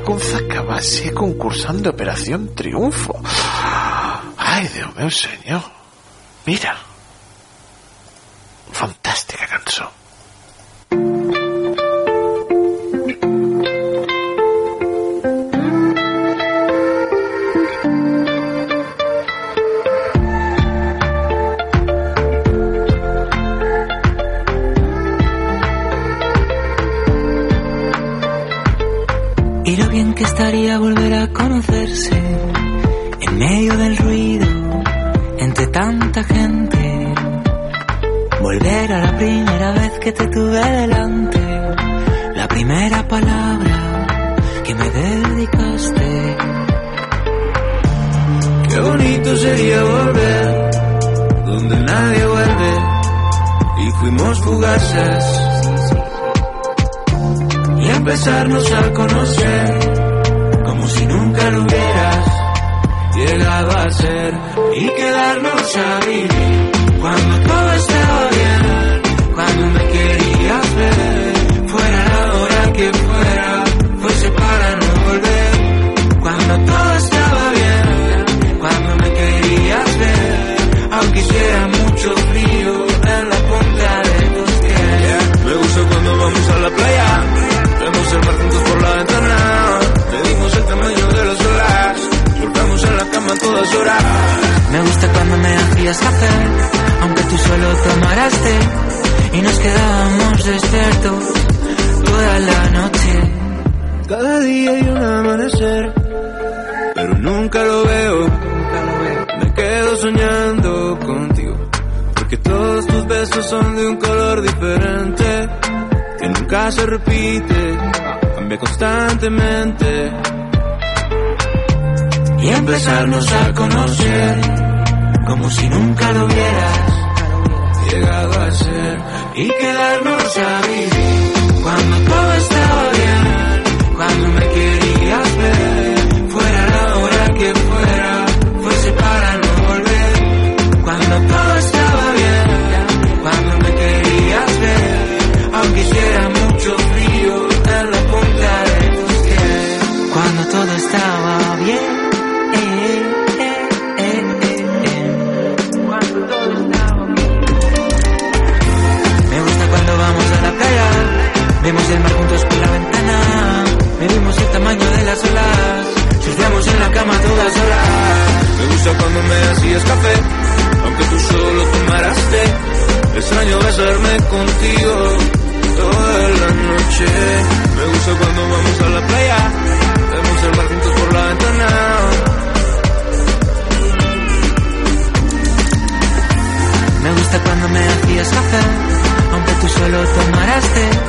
Conza acabase concursando Operación Triunfo. Ay, Dios mío, señor. cuando me hacías café, aunque tú solo tomaras té. Extraño besarme contigo toda la noche. Me gusta cuando vamos a la playa, vemos el mar juntos por la ventana. Me gusta cuando me hacías café, aunque tú solo tomaras té.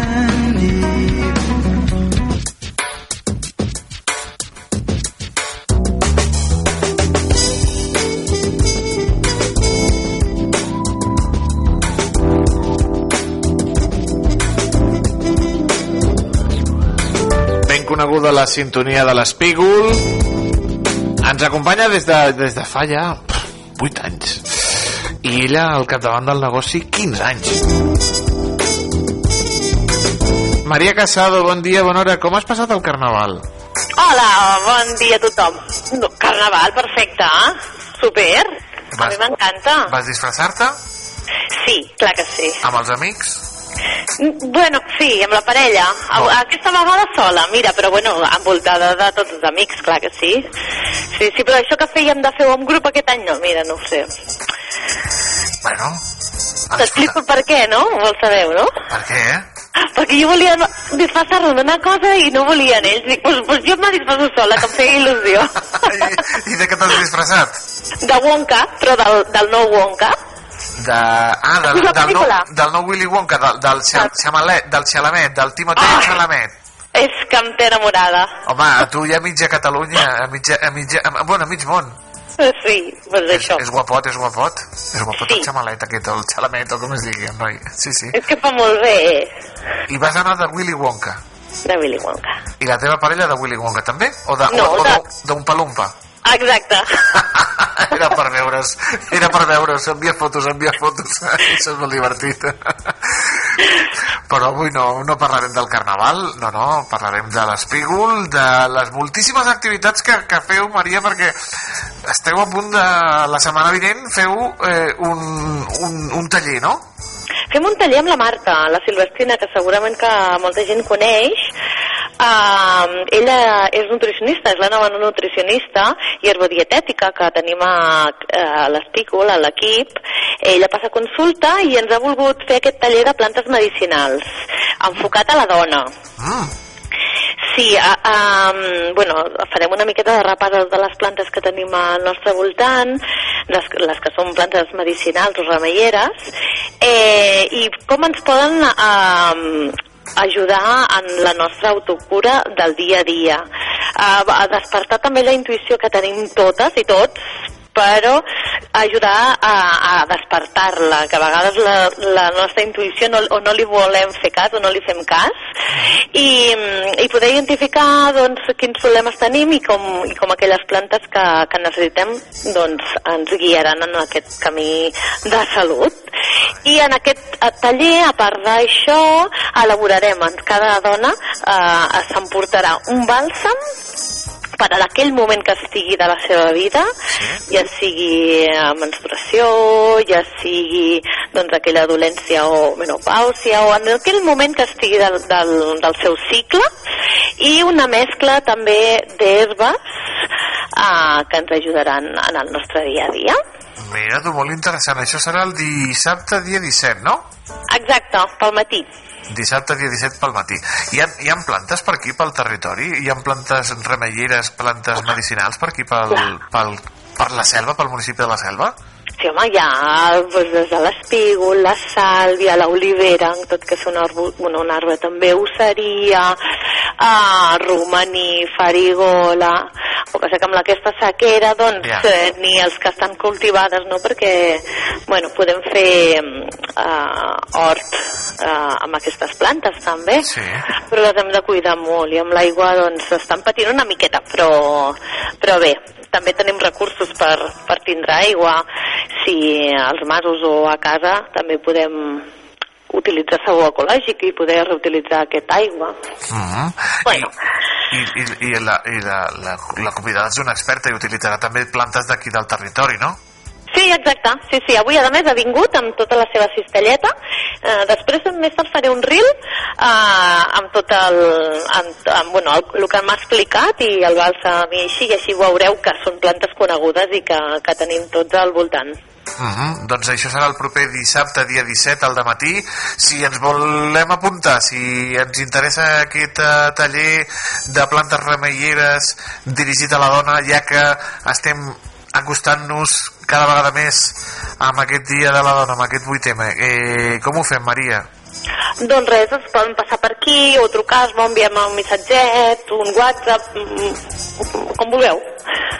Ben coneguda la sintonia de l'Espígol. Ens acompanya des de, des de fa ja 8 anys. I ella al capdavant del negoci 15 anys. Maria Casado, bon dia, bona hora. Com has passat el carnaval? Hola, bon dia a tothom. No, carnaval, perfecte, eh? Super. A mi m'encanta. Vas disfressar-te? Sí, clar que sí. Amb els amics? Bueno, sí, amb la parella. A- Aquesta vegada sola, mira, però bueno, envoltada de tots els amics, clar que sí. Sí, sí, però això que fèiem de fer-ho en grup aquest any no, mira, no ho sé. Bueno, T'explico per què, no? Vols saber, no? per què? Perquè jo volia disfressar-me d'una cosa i no volien ells. Dic, pues, pues jo me disfresso sola, que em feia il·lusió. <laughs> I de què t'has disfressat? De Wonka, però del, del nou Wonka. De... Ah, del, del, nou, del nou Willy Wonka, del, del, xa, xamalet, del Xalamet, del Timotei Xalamet. És que em té enamorada. Home, a tu hi ha mitja Catalunya, a mitja, a mitja, a, bueno, a mig món. Sí, pues això. És guapot, és guapot. És guapot sí. el xamalet aquest, el xalamet, o com es digui, el noi. Sí, sí. És que fa molt bé I vas anar de Willy Wonka. de Willy Wonka. I la teva parella de Willy Wonka també? O de- No, o- de- d'un palumpa? Exacte. <laughs> Era per veure's, era per veure's, envia fotos, envia fotos. <laughs> Això és molt divertit. <laughs> Però avui no, no parlarem del carnaval, no, no, parlarem de l'espígol, de les moltíssimes activitats que, que feu, Maria, perquè esteu a punt de... La setmana vinent feu eh, un, un, un taller, no? Fem un taller amb la Marta, la Silvestrina, que segurament que molta gent coneix. Uh, ella és nutricionista, és la nova nutricionista i herbodietètica que tenim a, a l'Espícol, a l'equip. Ella passa consulta i ens ha volgut fer aquest taller de plantes medicinals, enfocat a la dona. Sí, a, a, bueno, farem una miqueta de repàs de les plantes que tenim al nostre voltant, les, les que són plantes medicinals o remeieres, eh, i com ens poden eh, ajudar en la nostra autocura del dia a dia. A, a despertar també la intuïció que tenim totes i tots, però ajudar a, a despertar-la, que a vegades la, la nostra intuïció no, o no li volem fer cas o no li fem cas, i, i poder identificar doncs, quins problemes tenim i com, i com aquelles plantes que, que necessitem doncs, ens guiaran en aquest camí de salut. I en aquest taller, a part d'això, elaborarem, cada dona eh, s'emportarà un bàlsam per a aquell moment que estigui de la seva vida, ja sigui menstruació, ja sigui doncs, aquella dolència o menopàusia, o en aquell moment que estigui del, del, del seu cicle, i una mescla també d'herbes eh, que ens ajudaran en el nostre dia a dia. Mira, tu, molt interessant. Això serà el dissabte, dia 17, no? Exacte, pel matí. Dissabte, dia 17, pel matí. Hi ha, hi ha plantes per aquí, pel territori? Hi ha plantes remeieres, plantes medicinals per aquí, pel, pel, per la selva, pel municipi de la selva? Sí, home, hi ha doncs, des de l'espígol, la sàlvia, l'olivera, en tot que és un arbre, bueno, un arbre també osseria, uh, romaní, farigola... El que passa que amb aquesta sequera, doncs, Ja. eh, ni els que estan cultivades, no?, perquè, bueno, podem fer uh, hort uh, amb aquestes plantes, també, sí. però les hem de cuidar molt, i amb l'aigua, doncs, estan patint una miqueta, però, però bé, també tenim recursos per, per tindre aigua. Si als masos o a casa també podem utilitzar sabó ecològic i poder reutilitzar aquesta aigua. Mm. Bueno. I, i, i, la, i la, la, la convidada és una experta i utilitzarà també plantes d'aquí del territori, no? Sí, exacte. Sí, sí. Avui, a més, ha vingut amb tota la seva cistelleta. Eh, després, més tard, faré un reel eh, amb tot el, amb, amb, bueno, el, el que m'ha explicat i el bàlsam i així, i així veureu que són plantes conegudes i que, que tenim tots al voltant. Uh -huh. Doncs això serà el proper dissabte, dia 17, al matí. Si ens volem apuntar, si ens interessa aquest uh, taller de plantes remeieres dirigit a la dona, ja que estem acostant-nos cada vegada més amb aquest dia de la dona, amb aquest 8M. Eh, com ho fem, Maria? Doncs res, es poden passar per aquí o trucar, es enviem un missatget, un WhatsApp, mm, com vulgueu.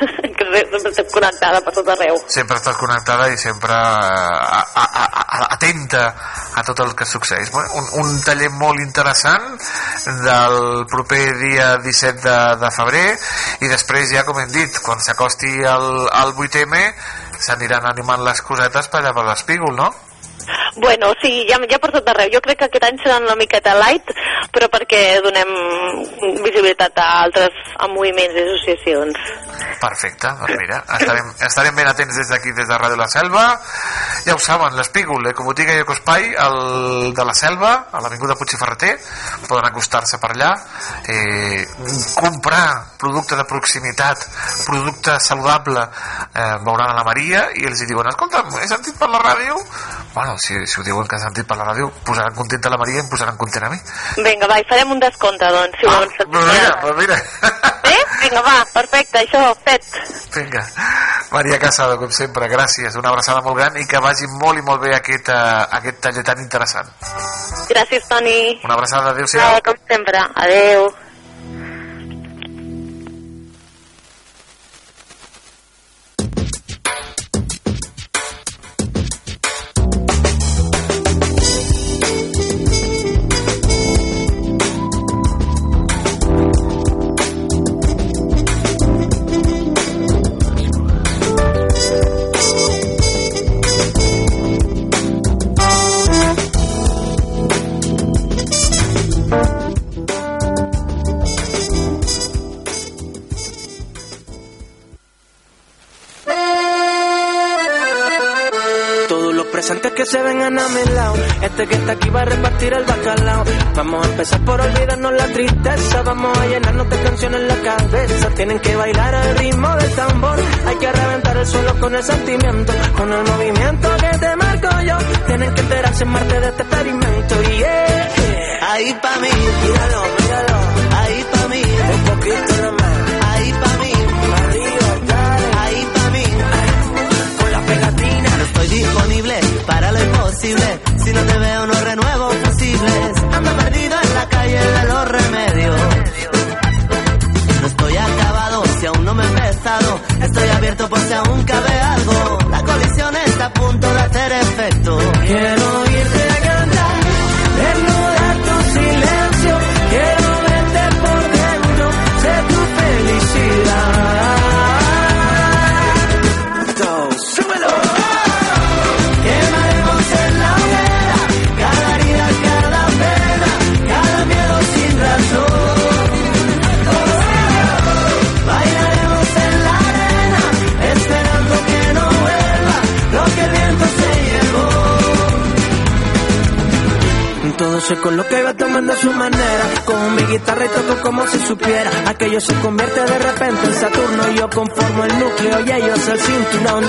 <laughs> que sempre estem connectada per tot arreu. Sempre estàs connectada i sempre eh, a, a, a, atenta a tot el que succeeix. Un, un taller molt interessant del proper dia 17 de, de febrer i després ja, com hem dit, quan s'acosti el, el 8M s'aniran animant les cosetes per allà per l'espígol, no? Bueno, sí, ja, ja per tot arreu. Jo crec que aquest any seran una miqueta light, però perquè donem visibilitat a altres a moviments i associacions. Perfecte, doncs mira, estarem, estarem ben atents des d'aquí, des de Ràdio La Selva. Ja ho saben, l'Espígol, eh, botiga i ecospai, el de la Selva, a l'Avinguda Puig i Ferreter, poden acostar-se per allà, eh, comprar producte de proximitat, producte saludable, eh, veuran a la Maria i els diuen, escolta, he sentit per la ràdio, bueno, si, si ho diuen que han sentit per la ràdio, posaran contenta la Maria i em posaran content a mi. Vinga, va, i farem un descompte, doncs, si ah, volen sentir. Però mira, però mira. Eh? Vinga, va, perfecte, això, fet. Vinga. Maria Casado, com sempre, gràcies, una abraçada molt gran i que vagi molt i molt bé aquest, uh, aquest taller tan interessant. Gràcies, Toni. Una abraçada, adéu-siau. Ah, com sempre, adéu. Tienen que bailar al ritmo del tambor. Hay que reventar el suelo con el sentimiento. Con el movimiento que te marco yo. Tienen que enterarse en parte a su manera. Con mi guitarra y toco como si supiera. Aquello se convierte de repente en Saturno. Yo conformo el núcleo y ellos el cinturón.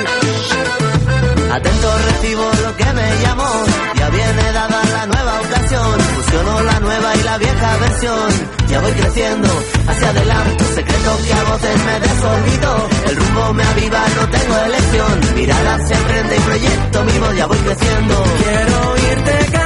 Atento recibo lo que me llamó, ya viene dada la nueva ocasión, fusiono la nueva y la vieja versión, ya voy creciendo hacia adelante, secreto que a voces me desolvido, el rumbo me aviva, no tengo elección, mirada se aprende y proyecto vivo, ya voy creciendo, quiero irte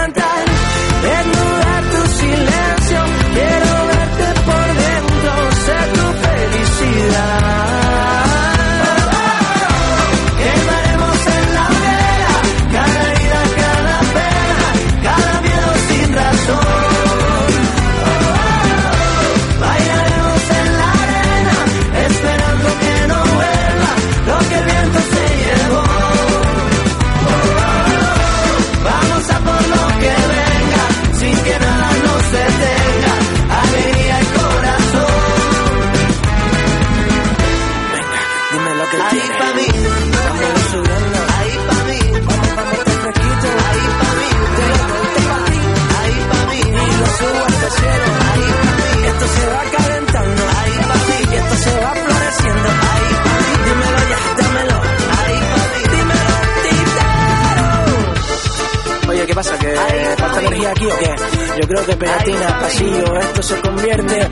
de pegatina, pasillo, esto se convierte.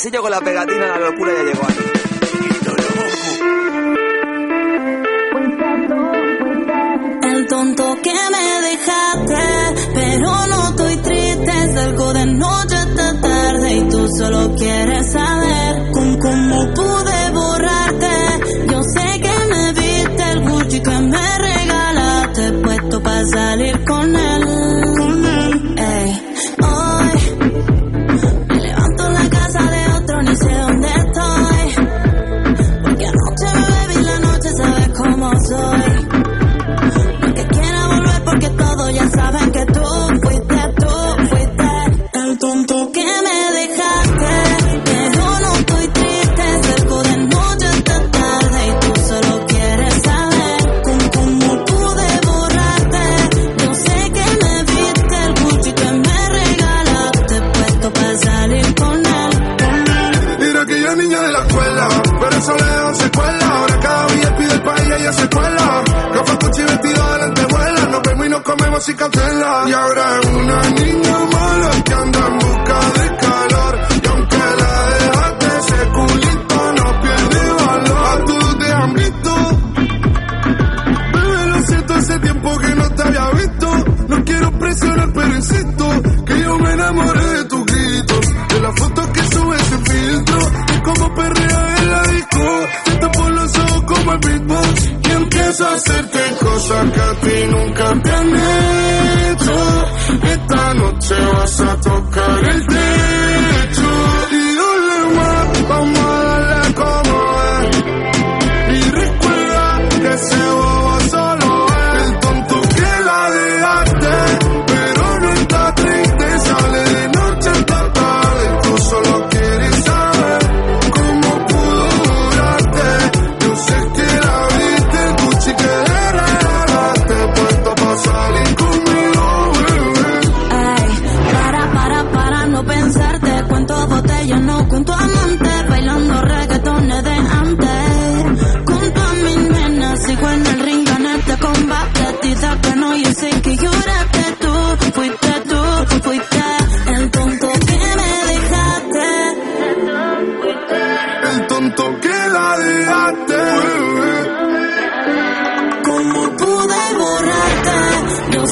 pasillo con la pegatina, la locura ya llegó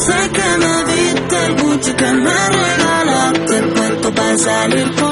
Sé que me diste el Gucci que me regalaste, el cuerpo para salir con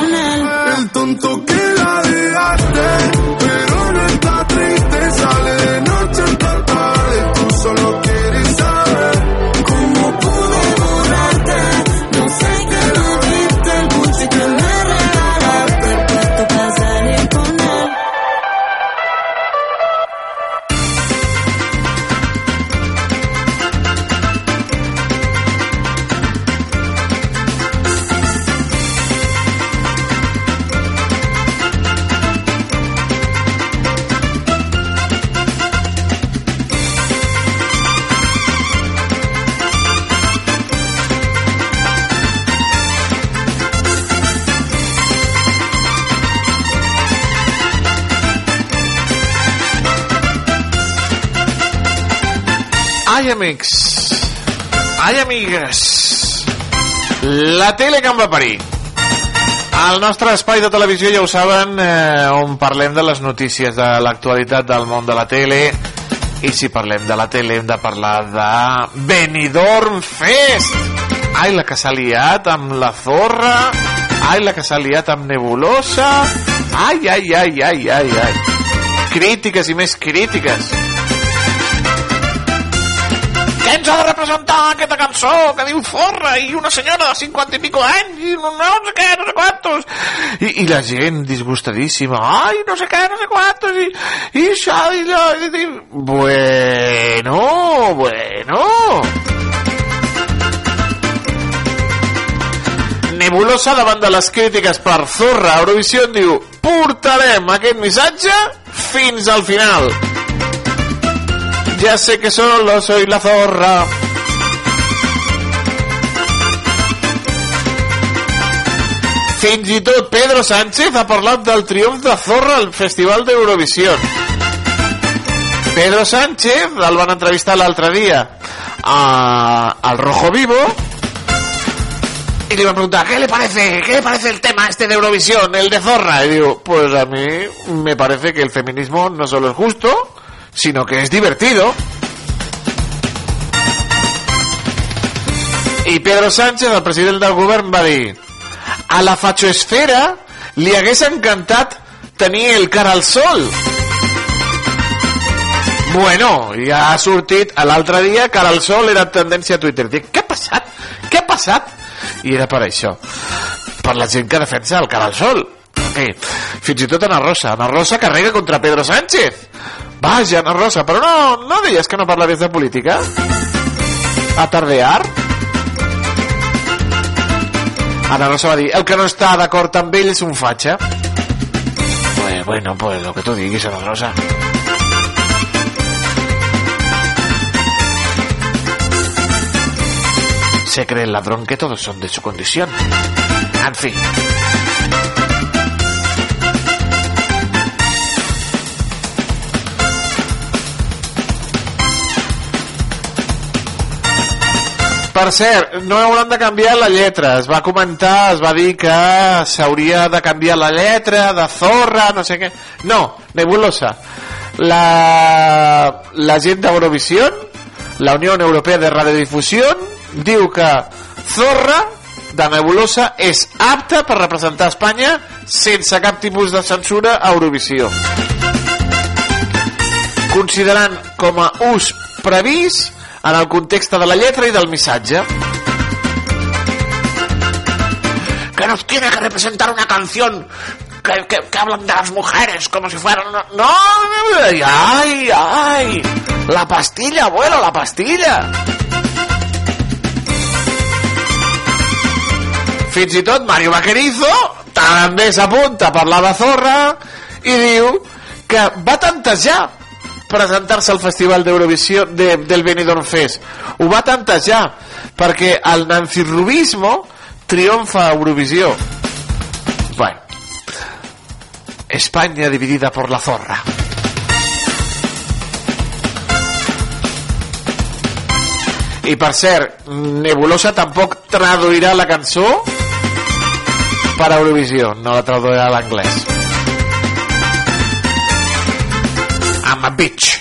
La tele que em va parir. Al nostre espai de televisió, ja ho saben, eh, on parlem de les notícies de l'actualitat del món de la tele. I si parlem de la tele, hem de parlar de Benidorm Fest. Ai, la que s'ha liat amb la zorra. Ai, la que s'ha liat amb Nebulosa. Ai, ai, ai, ai, ai, ai. Crítiques i més crítiques. Ens ha de representar aquesta cançó que diu Zorra i una senyora de 50 i pico anys i no, no sé què, no sé quantos i, i la gent disgustadíssima ai, no sé què, no sé quantos i, i això i allò i, i, bueno, bueno Nebulosa davant de les crítiques per Zorra Eurovisió diu portarem aquest missatge fins al final ya sé que solo soy la zorra. Fins Pedro Sánchez ha parlat del triomf de Zorra al Festival d'Eurovisió. Pedro Sánchez el van entrevistar l'altre dia a, al Rojo Vivo y le van a preguntar ¿qué le parece? ¿qué le parece el tema este de Eurovisión? el de Zorra y digo pues a mí me parece que el feminismo no solo es justo sino que es divertido. I Pedro Sánchez, el president del govern, va dir a la fachoesfera li hagués encantat tenir el cara al sol. Bueno, ja ha sortit l'altre dia cara al sol era tendència a Twitter. Dic, què ha passat? Què ha passat? I era per això. Per la gent que defensa el cara al sol. Sí. Fins i tot Ana Rosa. Ana Rosa carrega contra Pedro Sánchez. Vaja, Ana Rosa, però no, no deies que no parlaves de política? A tardear? Ana Rosa va dir, el que no està d'acord amb ell és un fatxa. Pues, bueno, pues lo que tu diguis, Ana Rosa. Se cree el ladrón que todos son de su condición. En fin. Per cert, no hauran de canviar la lletra. Es va comentar, es va dir que s'hauria de canviar la lletra de Zorra, no sé què. No, Nebulosa. La, la gent d'Eurovisió, la Unió Europea de Radiodifusió, diu que Zorra de Nebulosa és apta per representar Espanya sense cap tipus de censura a Eurovisió. Considerant com a ús previst en el context de la lletra y del missatge. Que nos tiene que representar una canción que, que, que hablan de las mujeres como si fueran... No, ay, ay, la pastilla, abuelo, la pastilla. Fins i tot Mario Vaquerizo també s'apunta a parlar de Zorra i diu que va tantejar presentar-se al Festival d'Eurovisió de, del Benidorm Fest. Ho va tantejar perquè el nancirrubismo triomfa a Eurovisió. Bueno, España dividida por la zorra. I per cert, Nebulosa tampoc traduirà la cançó per a Eurovisió, no la traduirà a l'anglès. A bitch.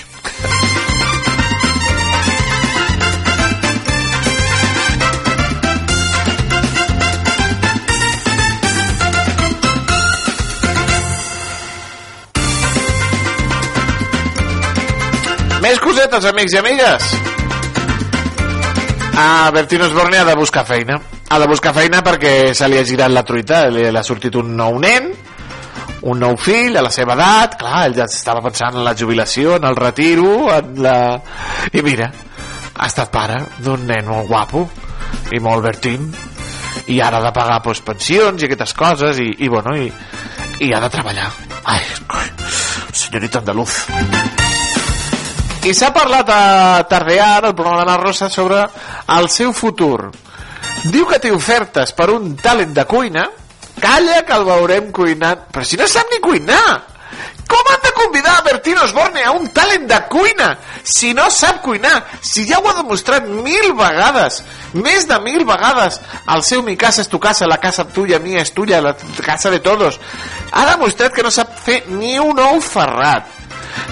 Més cosetes, amics i amigues. Ah, Bertino Osborne ha de buscar feina. Ha de buscar feina perquè se li ha girat la truita, li ha sortit un nou nen, un nou fill a la seva edat, clar, ell ja estava pensant en la jubilació, en el retiro, en la... I mira, ha estat pare d'un nen molt guapo i molt Bertín i ara ha de pagar pues, pensions i aquestes coses i, i bueno, i, i ha de treballar. Ai, senyorita andaluz. I s'ha parlat a Tardear, el programa d'Anna Rosa, sobre el seu futur. Diu que té ofertes per un talent de cuina, calla que el veurem cuinant, però si no sap ni cuinar! Com han de convidar a Bertín Osborne a un talent de cuina si no sap cuinar? Si ja ho ha demostrat mil vegades, més de mil vegades, el seu mi casa és tu casa, la casa tuya, mía és tuya, la casa de todos. Ha demostrat que no sap fer ni un ou ferrat.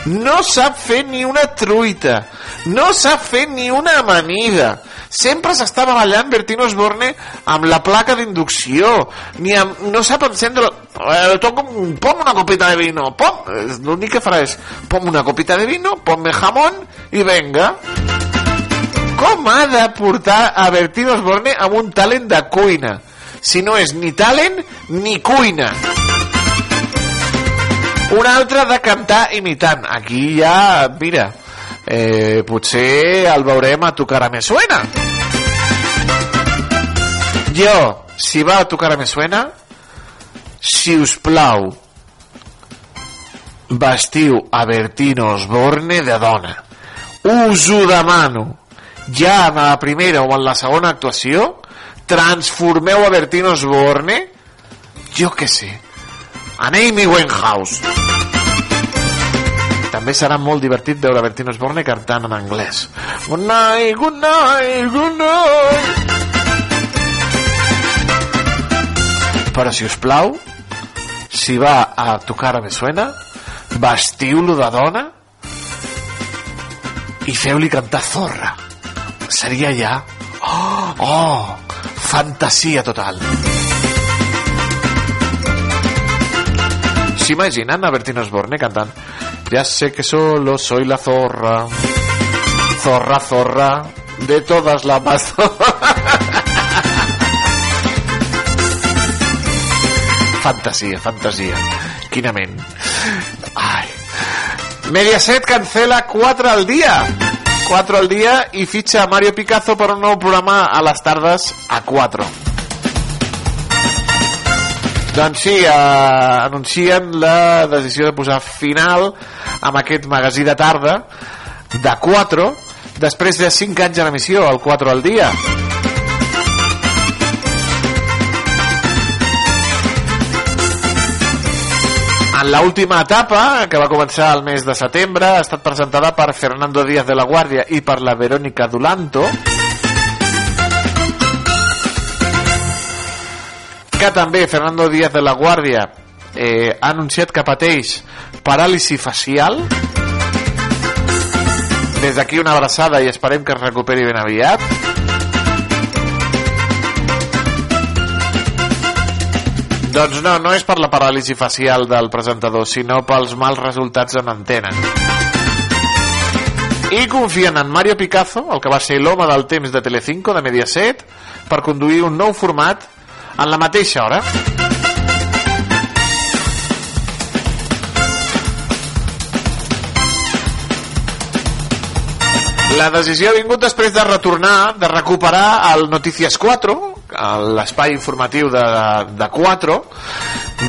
No sap fer ni una truita. No sap fer ni una amanida. Sempre s'estava ballant Bertín Osborne amb la placa d'inducció. Ni amb, no sap encendre... Eh, toco, pon una copita de vino. Eh, l'únic que farà és pon una copita de vino, ponme jamón i venga. Com ha de portar a Bertín Osborne amb un talent de cuina? Si no és ni talent ni cuina. Un altre de cantar imitant. Aquí ja, mira, eh, potser el veurem a tocar a Me Suena. Jo, si va a tocar a Me Suena, si us plau, vestiu a Bertino Osborne de dona. Us ho demano. Ja en la primera o en la segona actuació, transformeu a Bertino Osborne, jo que sé, en Amy Winehouse. També serà molt divertit veure Bertino Osborne cantant en anglès. Good night, good night, good night. Però, si us plau, si va a tocar a Me Suena, vestiu-lo de dona i feu-li cantar Zorra. Seria ja... Oh, oh, fantasia total. ¿S'imaginen a Bertino Osborne cantant Ya sé que solo soy la zorra. Zorra, zorra De todas la más <laughs> Fantasia, fantasia Quina ment Ai. Mediaset cancela 4 al dia 4 al dia i fitxa a Mario Picazo per un nou programa a les tardes a 4 doncs sí, eh, anuncien la decisió de posar final amb aquest magazí de tarda de 4 després de 5 anys en emissió, el 4 al dia. En l'última etapa, que va començar el mes de setembre, ha estat presentada per Fernando Díaz de la Guàrdia i per la Verónica Dulanto, que també Fernando Díaz de la Guàrdia eh, ha anunciat que pateix paràlisi facial. Des d'aquí una abraçada i esperem que es recuperi ben aviat. Doncs no, no és per la paràlisi facial del presentador sinó pels mals resultats en antena i confien en Mario Picazo el que va ser l'home del temps de Telecinco de Mediaset per conduir un nou format en la mateixa hora. La decisió ha vingut després de retornar, de recuperar el Noticias 4, l'espai informatiu de, de 4.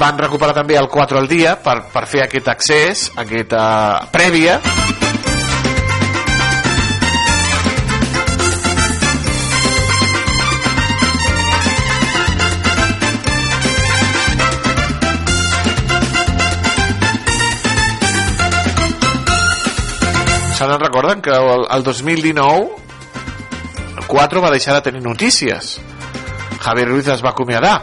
Van recuperar també el 4 al dia per, per fer aquest accés, aquesta prèvia. Se n'en recorden que el, el 2019 el 4 va deixar de tenir notícies. Javier Ruiz es va acomiadar.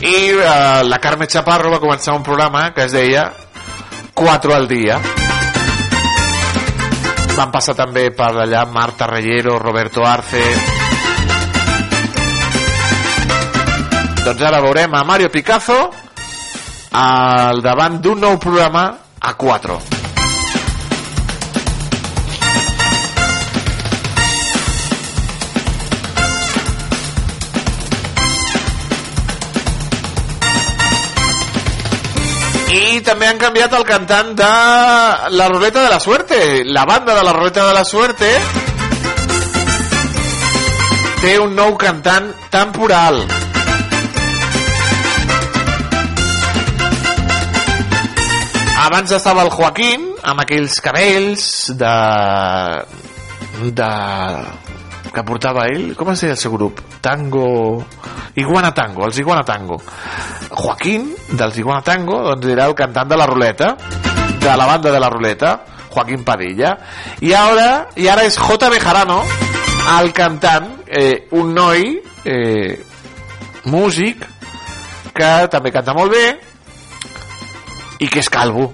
I eh, la Carme Chaparro va començar un programa que es deia 4 al dia. Van passar també per allà Marta Reyero, Roberto Arce Doncs ara veurem a Mario Picazo al davant d'un nou programa a 4. I també han canviat el cantant de la Ruleta de la Suerte. La banda de la Ruleta de la Suerte té un nou cantant temporal. Abans estava el Joaquín amb aquells cabells de de que portava ell, com es deia el seu grup? Tango... Iguana Tango, els Iguana Tango. Joaquín, dels Iguana Tango, doncs era el cantant de la ruleta, de la banda de la ruleta, Joaquín Padilla. I ara, i ara és J. Bejarano, el cantant, eh, un noi, eh, músic, que també canta molt bé, i que és calvo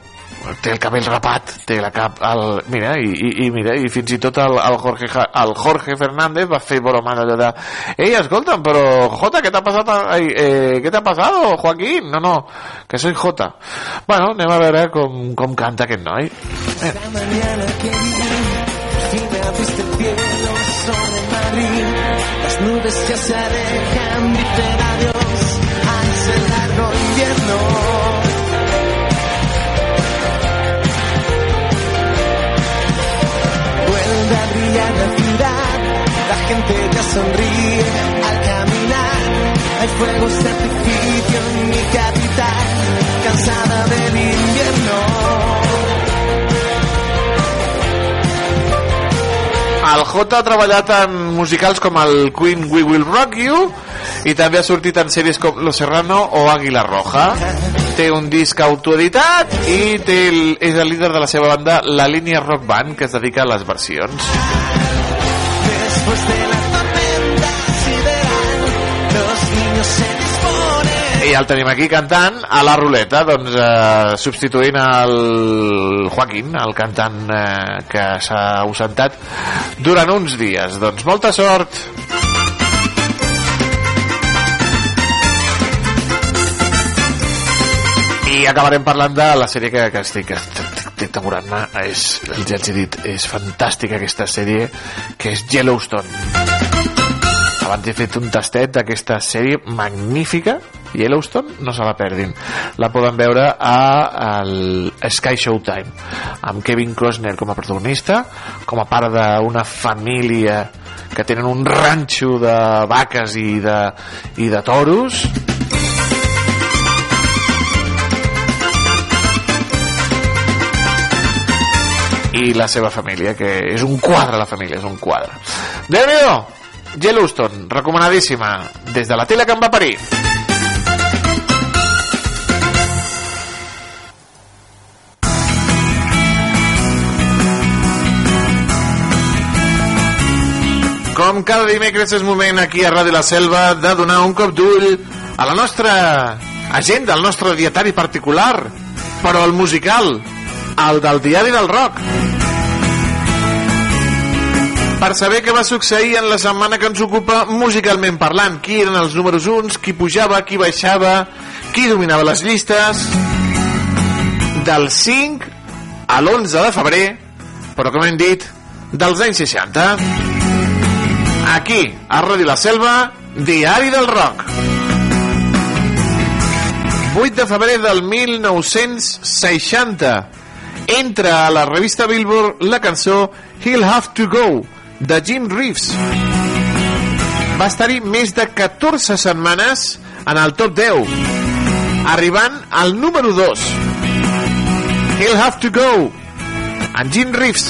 té el cabell rapat, té la cap el, mira, i, i, i, mira, i fins i tot el, el, Jorge, el Jorge Fernández va fer broma allò de ei, escolta'm, però Jota, què t'ha passat? Eh, què t'ha passat, Joaquín? No, no, que soy Jota. Bueno, anem a veure com, com canta aquest noi. Eh. Las nubes se gente ya sonríe al caminar. Hay fuegos de artificio en mi capital, cansada del invierno. El J ha treballat en musicals com el Queen We Will Rock You i també ha sortit en sèries com Lo Serrano o Águila Roja. Té un disc autoeditat i té el, és el líder de la seva banda, la línia Rock Band, que es dedica a les versions. Sideral. I el tenim aquí cantant a la ruleta, doncs eh, substituint el Joaquín, el cantant eh, que s'ha ausentat durant uns dies. Doncs molta sort! I acabarem parlant de la sèrie que, que estic, que estic demorant-me. És, ja els he dit, és fantàstica aquesta sèrie, que és Yellowstone. Abans he fet un tastet d'aquesta sèrie magnífica, Yellowstone, no se la perdin. La poden veure a el Sky Showtime, amb Kevin Costner com a protagonista, com a part d'una família que tenen un ranxo de vaques i de, i de toros, i la seva família, que és un quadre la família, és un quadre. déu nhi Yellowstone, recomanadíssima, des de la tele que em va parir. Com cada dimecres és moment aquí a Ràdio La Selva de donar un cop d'ull a la nostra agenda, al nostre dietari particular, però el musical, el del diari del rock. Per saber què va succeir en la setmana que ens ocupa musicalment parlant, qui eren els números uns, qui pujava, qui baixava, qui dominava les llistes, del 5 a l'11 de febrer, però com hem dit, dels anys 60. Aquí, a Ràdio La Selva, Diari del Rock. 8 de febrer del 1960 entra a la revista Billboard la cançó He'll Have to Go de Jim Reeves. Va estar-hi més de 14 setmanes en el top 10 arribant al número 2 He'll Have to Go en Jim Reeves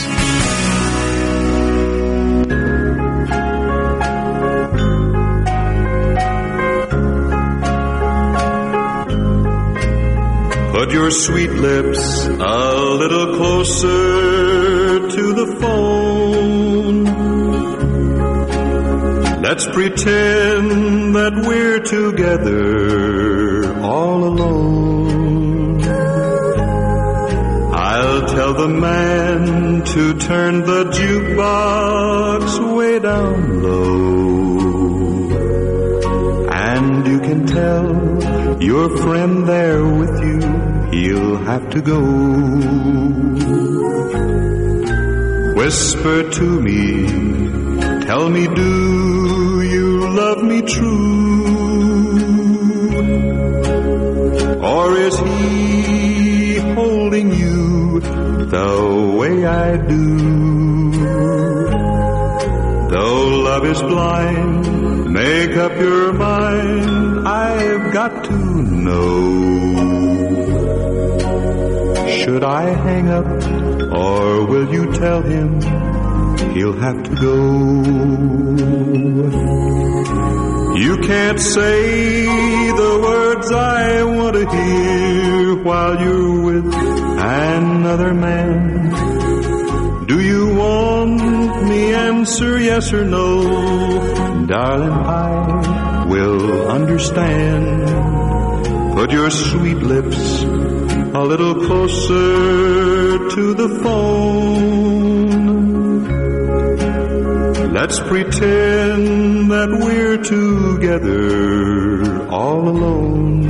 Your sweet lips a little closer to the phone. Let's pretend that we're together all alone. I'll tell the man to turn the jukebox way down low. And you can tell your friend there with you, he'll have to go. Whisper to me, tell me, do you love me true? Or is he holding you the way I do? Though love is blind, make up your mind, I've got to know. Should I hang up, or will you tell him he'll have to go. You can't say the words I want to hear while you're with another man. Do you want me answer yes or no? Darling, I will understand. Put your sweet lips a little closer to the phone. Let's pretend that we're together all alone.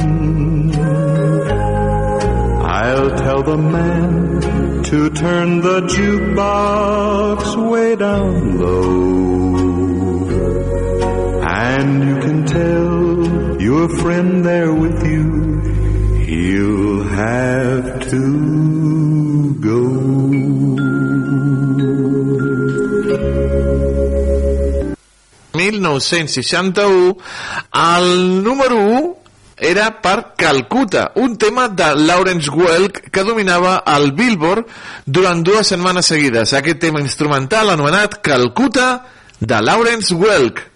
I'll tell the man to turn the jukebox way down low. And you can tell your friend there with you, he'll have to go. 1961 el número 1 era per Calcuta, un tema de Lawrence Welk que dominava el Billboard durant dues setmanes seguides. Aquest tema instrumental anomenat Calcuta de Lawrence Welk.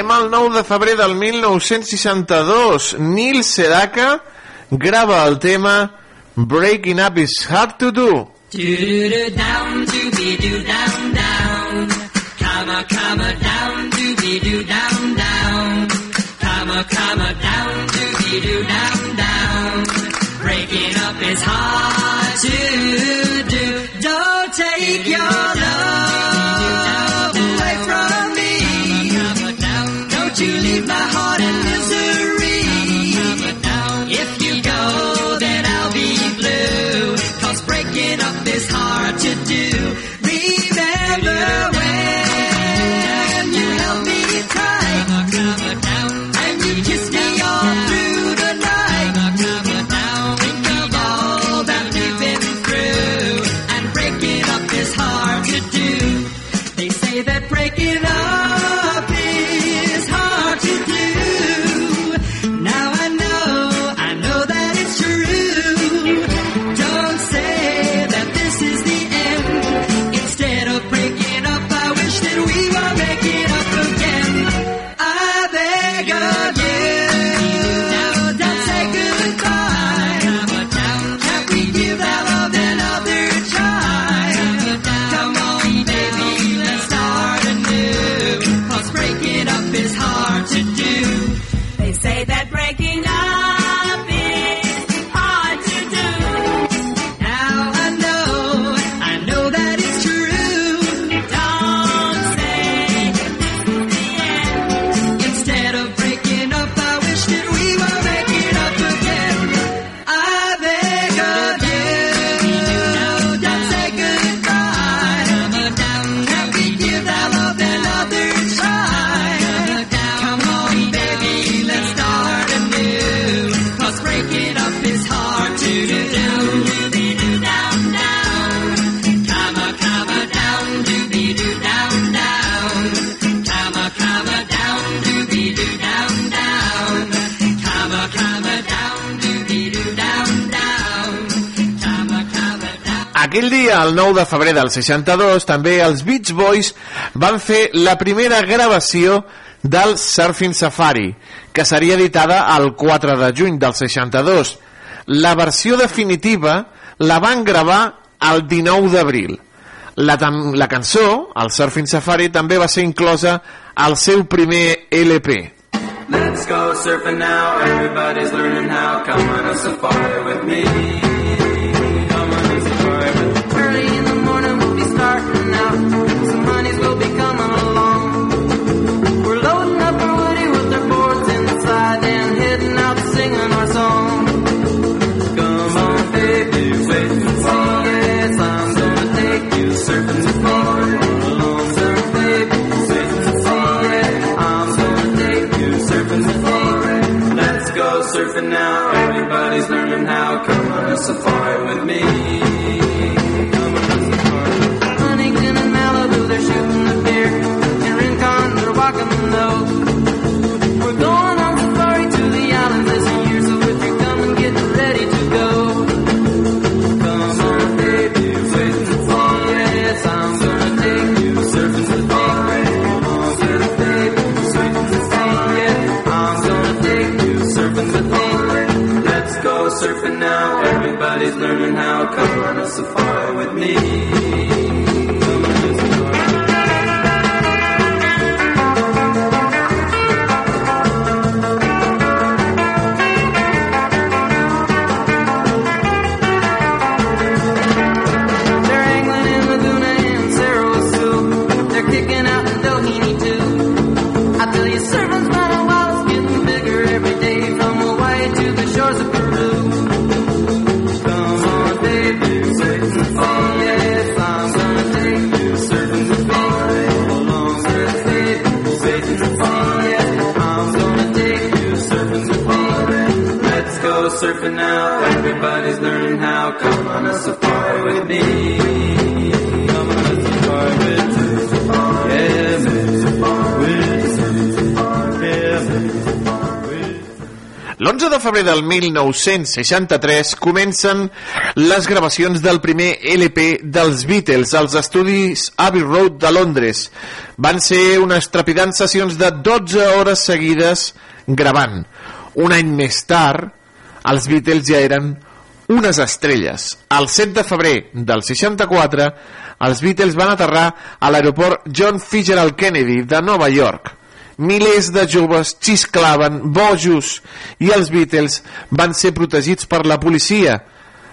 Anem al 9 de febrer del 1962. Neil Sedaka grava el tema Breaking Up is Hard to Do. Do-do-do down, do-be-do down. Comma, comma, down, do-be-do down. Comma, comma, down, do-be-do down, down. Breaking up is hard to do. Don't take your love me. Don't you leave my heart el 9 de febrer del 62, també els Beach Boys van fer la primera gravació del Surfing Safari, que seria editada el 4 de juny del 62. La versió definitiva la van gravar el 19 d'abril. La, la cançó, el Surfing Safari, també va ser inclosa al seu primer LP. Let's go surfing now. Everybody's learning how. Come on a safari with me. Come on a surfing now. Everybody's learning how. Come on a safari with me. Come on a safari with me. Yeah, man. Yeah, man. L'11 de febrer del 1963 comencen les gravacions del primer LP dels Beatles als estudis Abbey Road de Londres. Van ser unes trepidants sessions de 12 hores seguides gravant. Un any més tard, els Beatles ja eren unes estrelles. El 7 de febrer del 64, els Beatles van aterrar a l'aeroport John Fitzgerald Kennedy de Nova York. Milers de joves xisclaven, bojos, i els Beatles van ser protegits per la policia.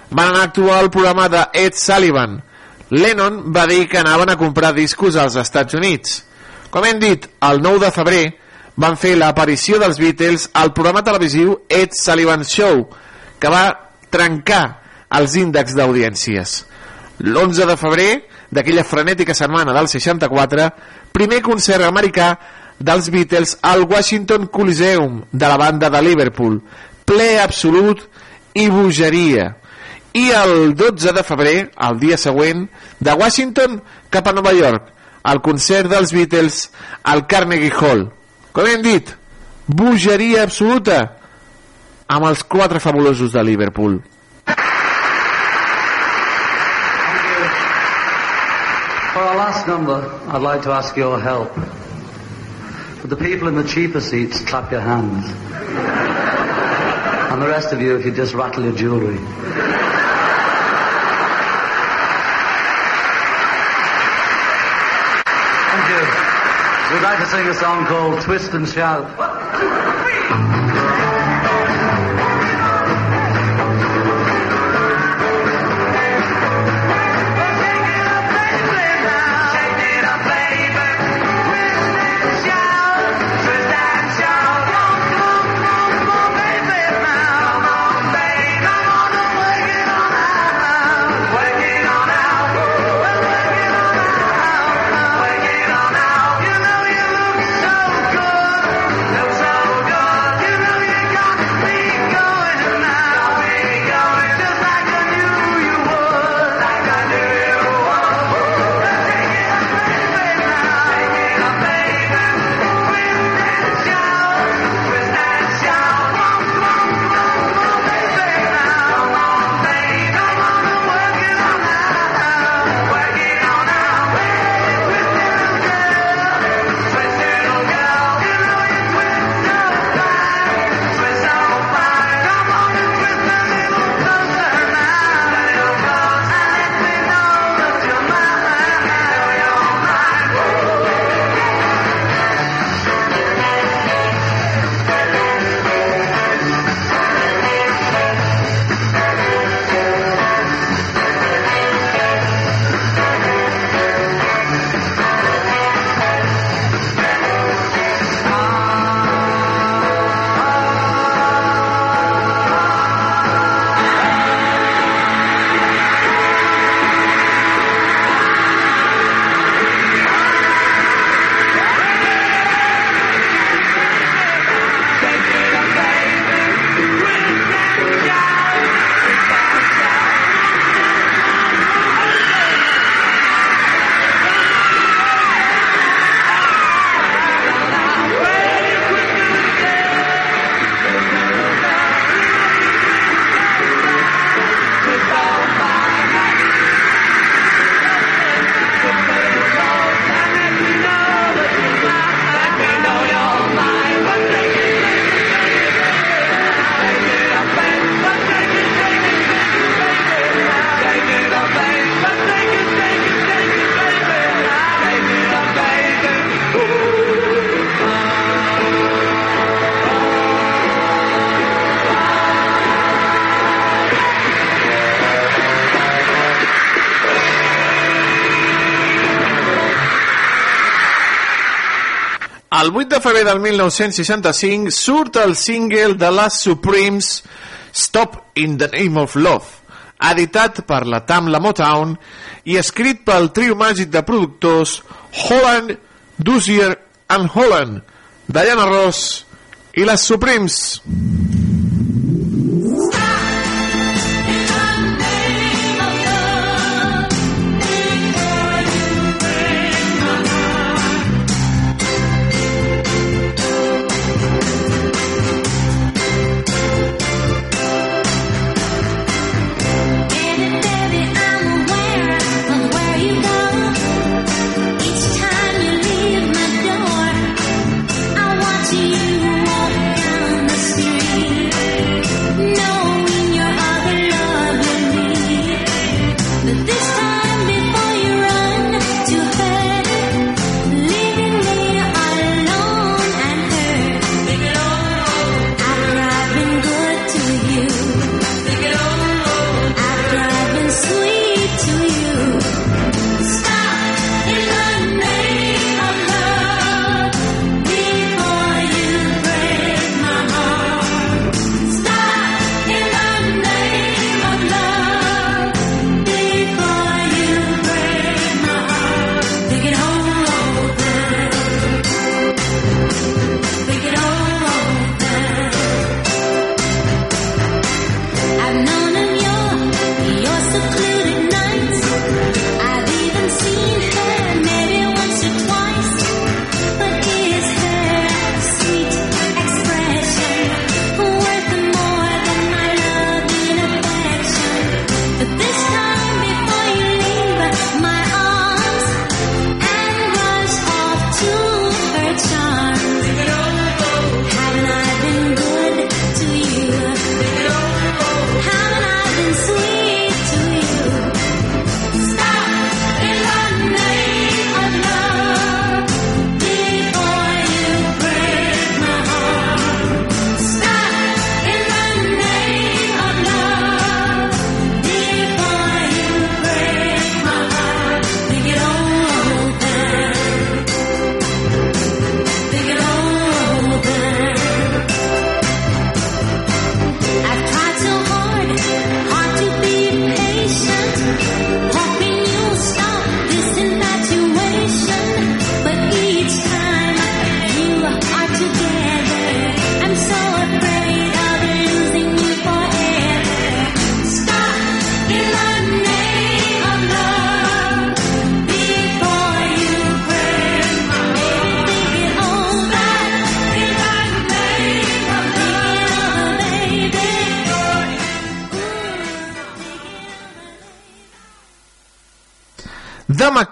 Van anar a actuar al programa de Ed Sullivan. Lennon va dir que anaven a comprar discos als Estats Units. Com hem dit, el 9 de febrer van fer l'aparició dels Beatles al programa televisiu Ed Sullivan Show, que va trencar els índexs d'audiències. L'11 de febrer d'aquella frenètica setmana del 64, primer concert americà dels Beatles al Washington Coliseum de la banda de Liverpool, ple absolut i bogeria. I el 12 de febrer, el dia següent, de Washington cap a Nova York, el concert dels Beatles al Carnegie Hall. Com hem dit, bogeria absoluta amb els quatre fabulosos de Liverpool. For our last number, I'd like to ask your help. For the people in the cheaper seats, clap your hands. And the rest of you, if you just rattle your jewellery. Thank you. We'd like to sing a song called Twist and Shout. El 8 de febrer del 1965 surt el single de les Supremes Stop in the Name of Love, editat per la Tamla Motown i escrit pel trio màgic de productors Holland, Dozier and Holland, Diana Ross i les Supremes. The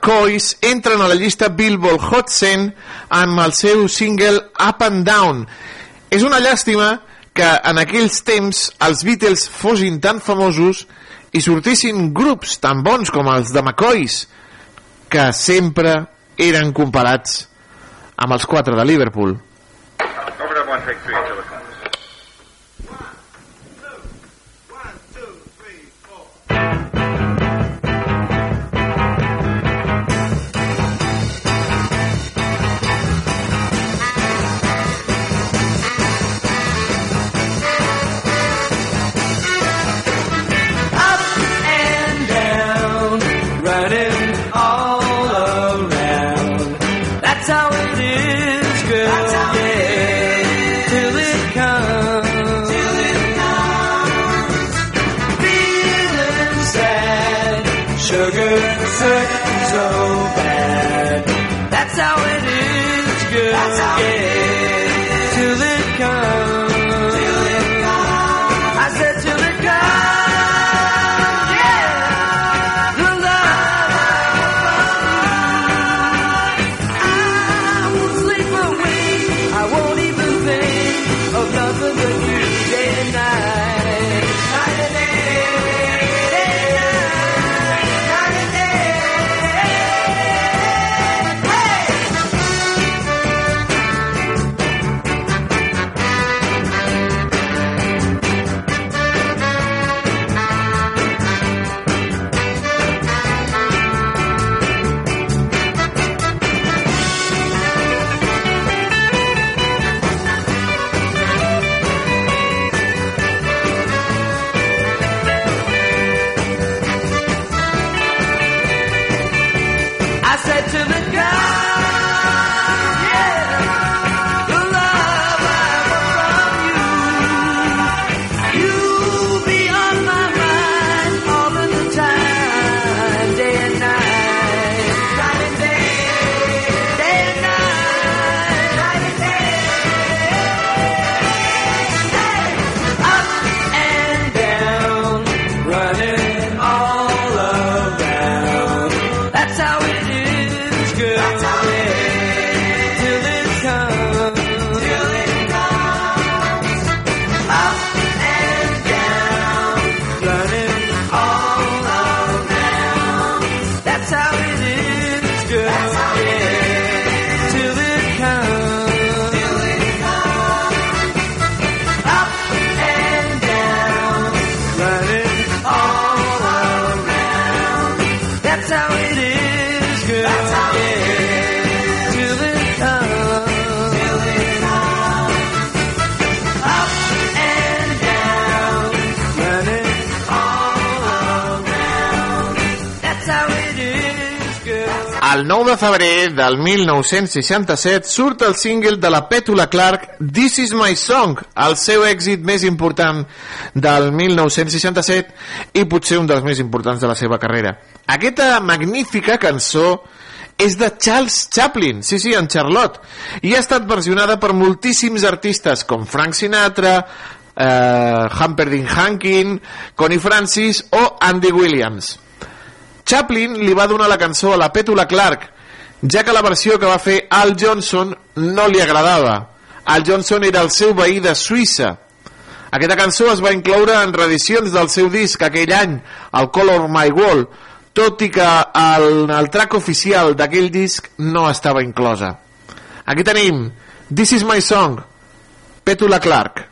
McCoys entren a la llista Billboard Hot 100 amb el seu single Up and Down. És una llàstima que en aquells temps els Beatles fossin tan famosos i sortissin grups tan bons com els de McCoys, que sempre eren comparats amb els quatre de Liverpool. Febrer del 1967 surt el single de la Petula Clark This is my song, el seu èxit més important del 1967 i potser un dels més importants de la seva carrera. Aquesta magnífica cançó és de Charles Chaplin, sí, sí, en Charlotte, i ha estat versionada per moltíssims artistes com Frank Sinatra, eh, Humperdinck Hankin, Connie Francis o Andy Williams. Chaplin li va donar la cançó a la Petula Clark, ja que la versió que va fer Al Johnson no li agradava. Al Johnson era el seu veí de Suïssa. Aquesta cançó es va incloure en reedicions del seu disc aquell any, el Color My Wall, tot i que el, el track oficial d'aquell disc no estava inclosa. Aquí tenim This is my song, Petula Clark.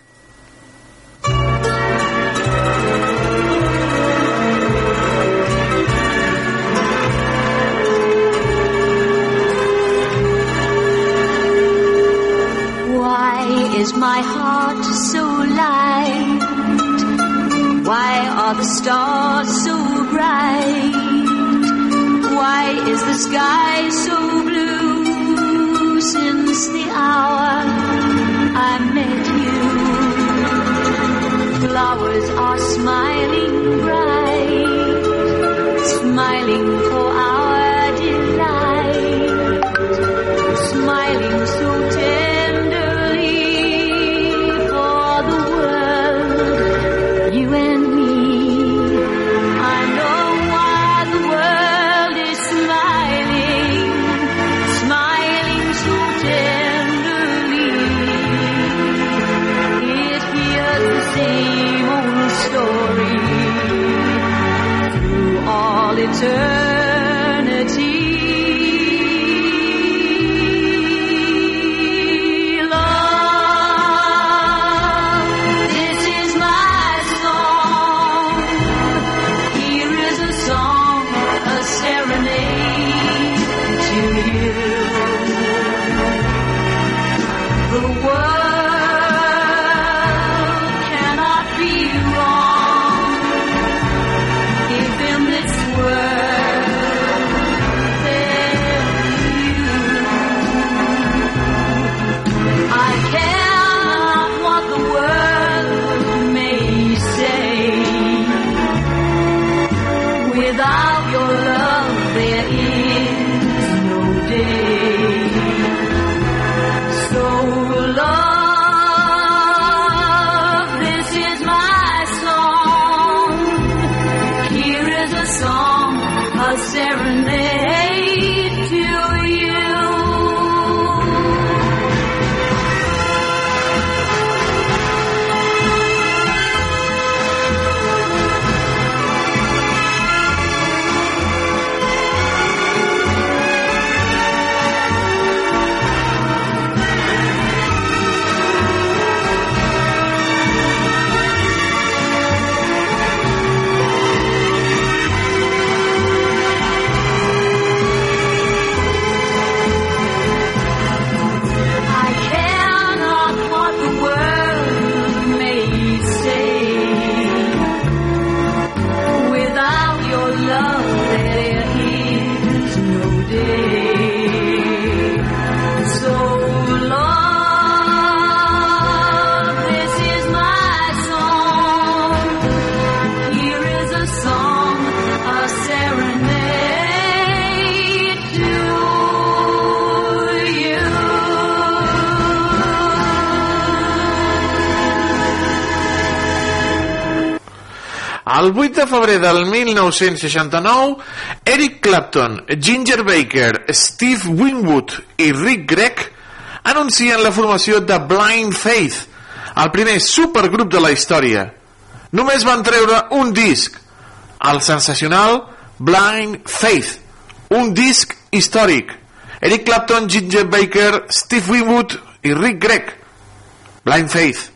Why is my heart so light? Why are the stars so bright? Why is the sky so blue since the hour I met you? Flowers are smiling bright, smiling for our El 8 de febrer del 1969, Eric Clapton, Ginger Baker, Steve Winwood i Rick Gregg anuncien la formació de Blind Faith, el primer supergrup de la història. Només van treure un disc, el sensacional Blind Faith, un disc històric. Eric Clapton, Ginger Baker, Steve Winwood i Rick Gregg. Blind Faith.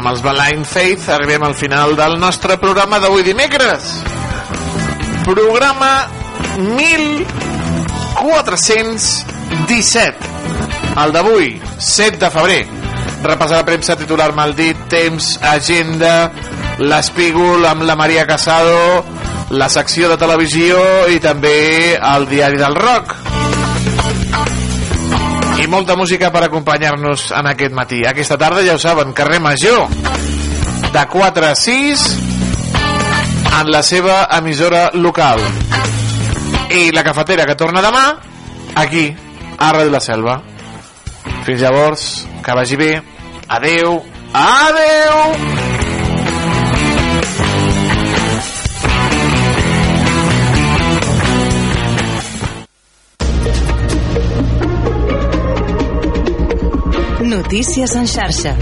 Amb els Blind Faith arribem al final del nostre programa d'avui dimecres. Programa 1417. El d'avui, 7 de febrer. Repassar la premsa titular maldit, temps, agenda, l'espígol amb la Maria Casado, la secció de televisió i també el diari del rock molta música per acompanyar-nos en aquest matí. Aquesta tarda, ja ho saben, carrer Major, de 4 a 6, en la seva emissora local. I la cafetera que torna demà, aquí, a Ràdio La Selva. Fins llavors, que vagi bé. Adeu. Adeu. Notícies en xarxa.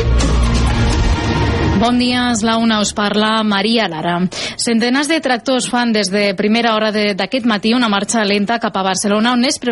Bon dia, és la una, us parla Maria Lara. Centenars de tractors fan des de primera hora d'aquest matí una marxa lenta cap a Barcelona on es preveu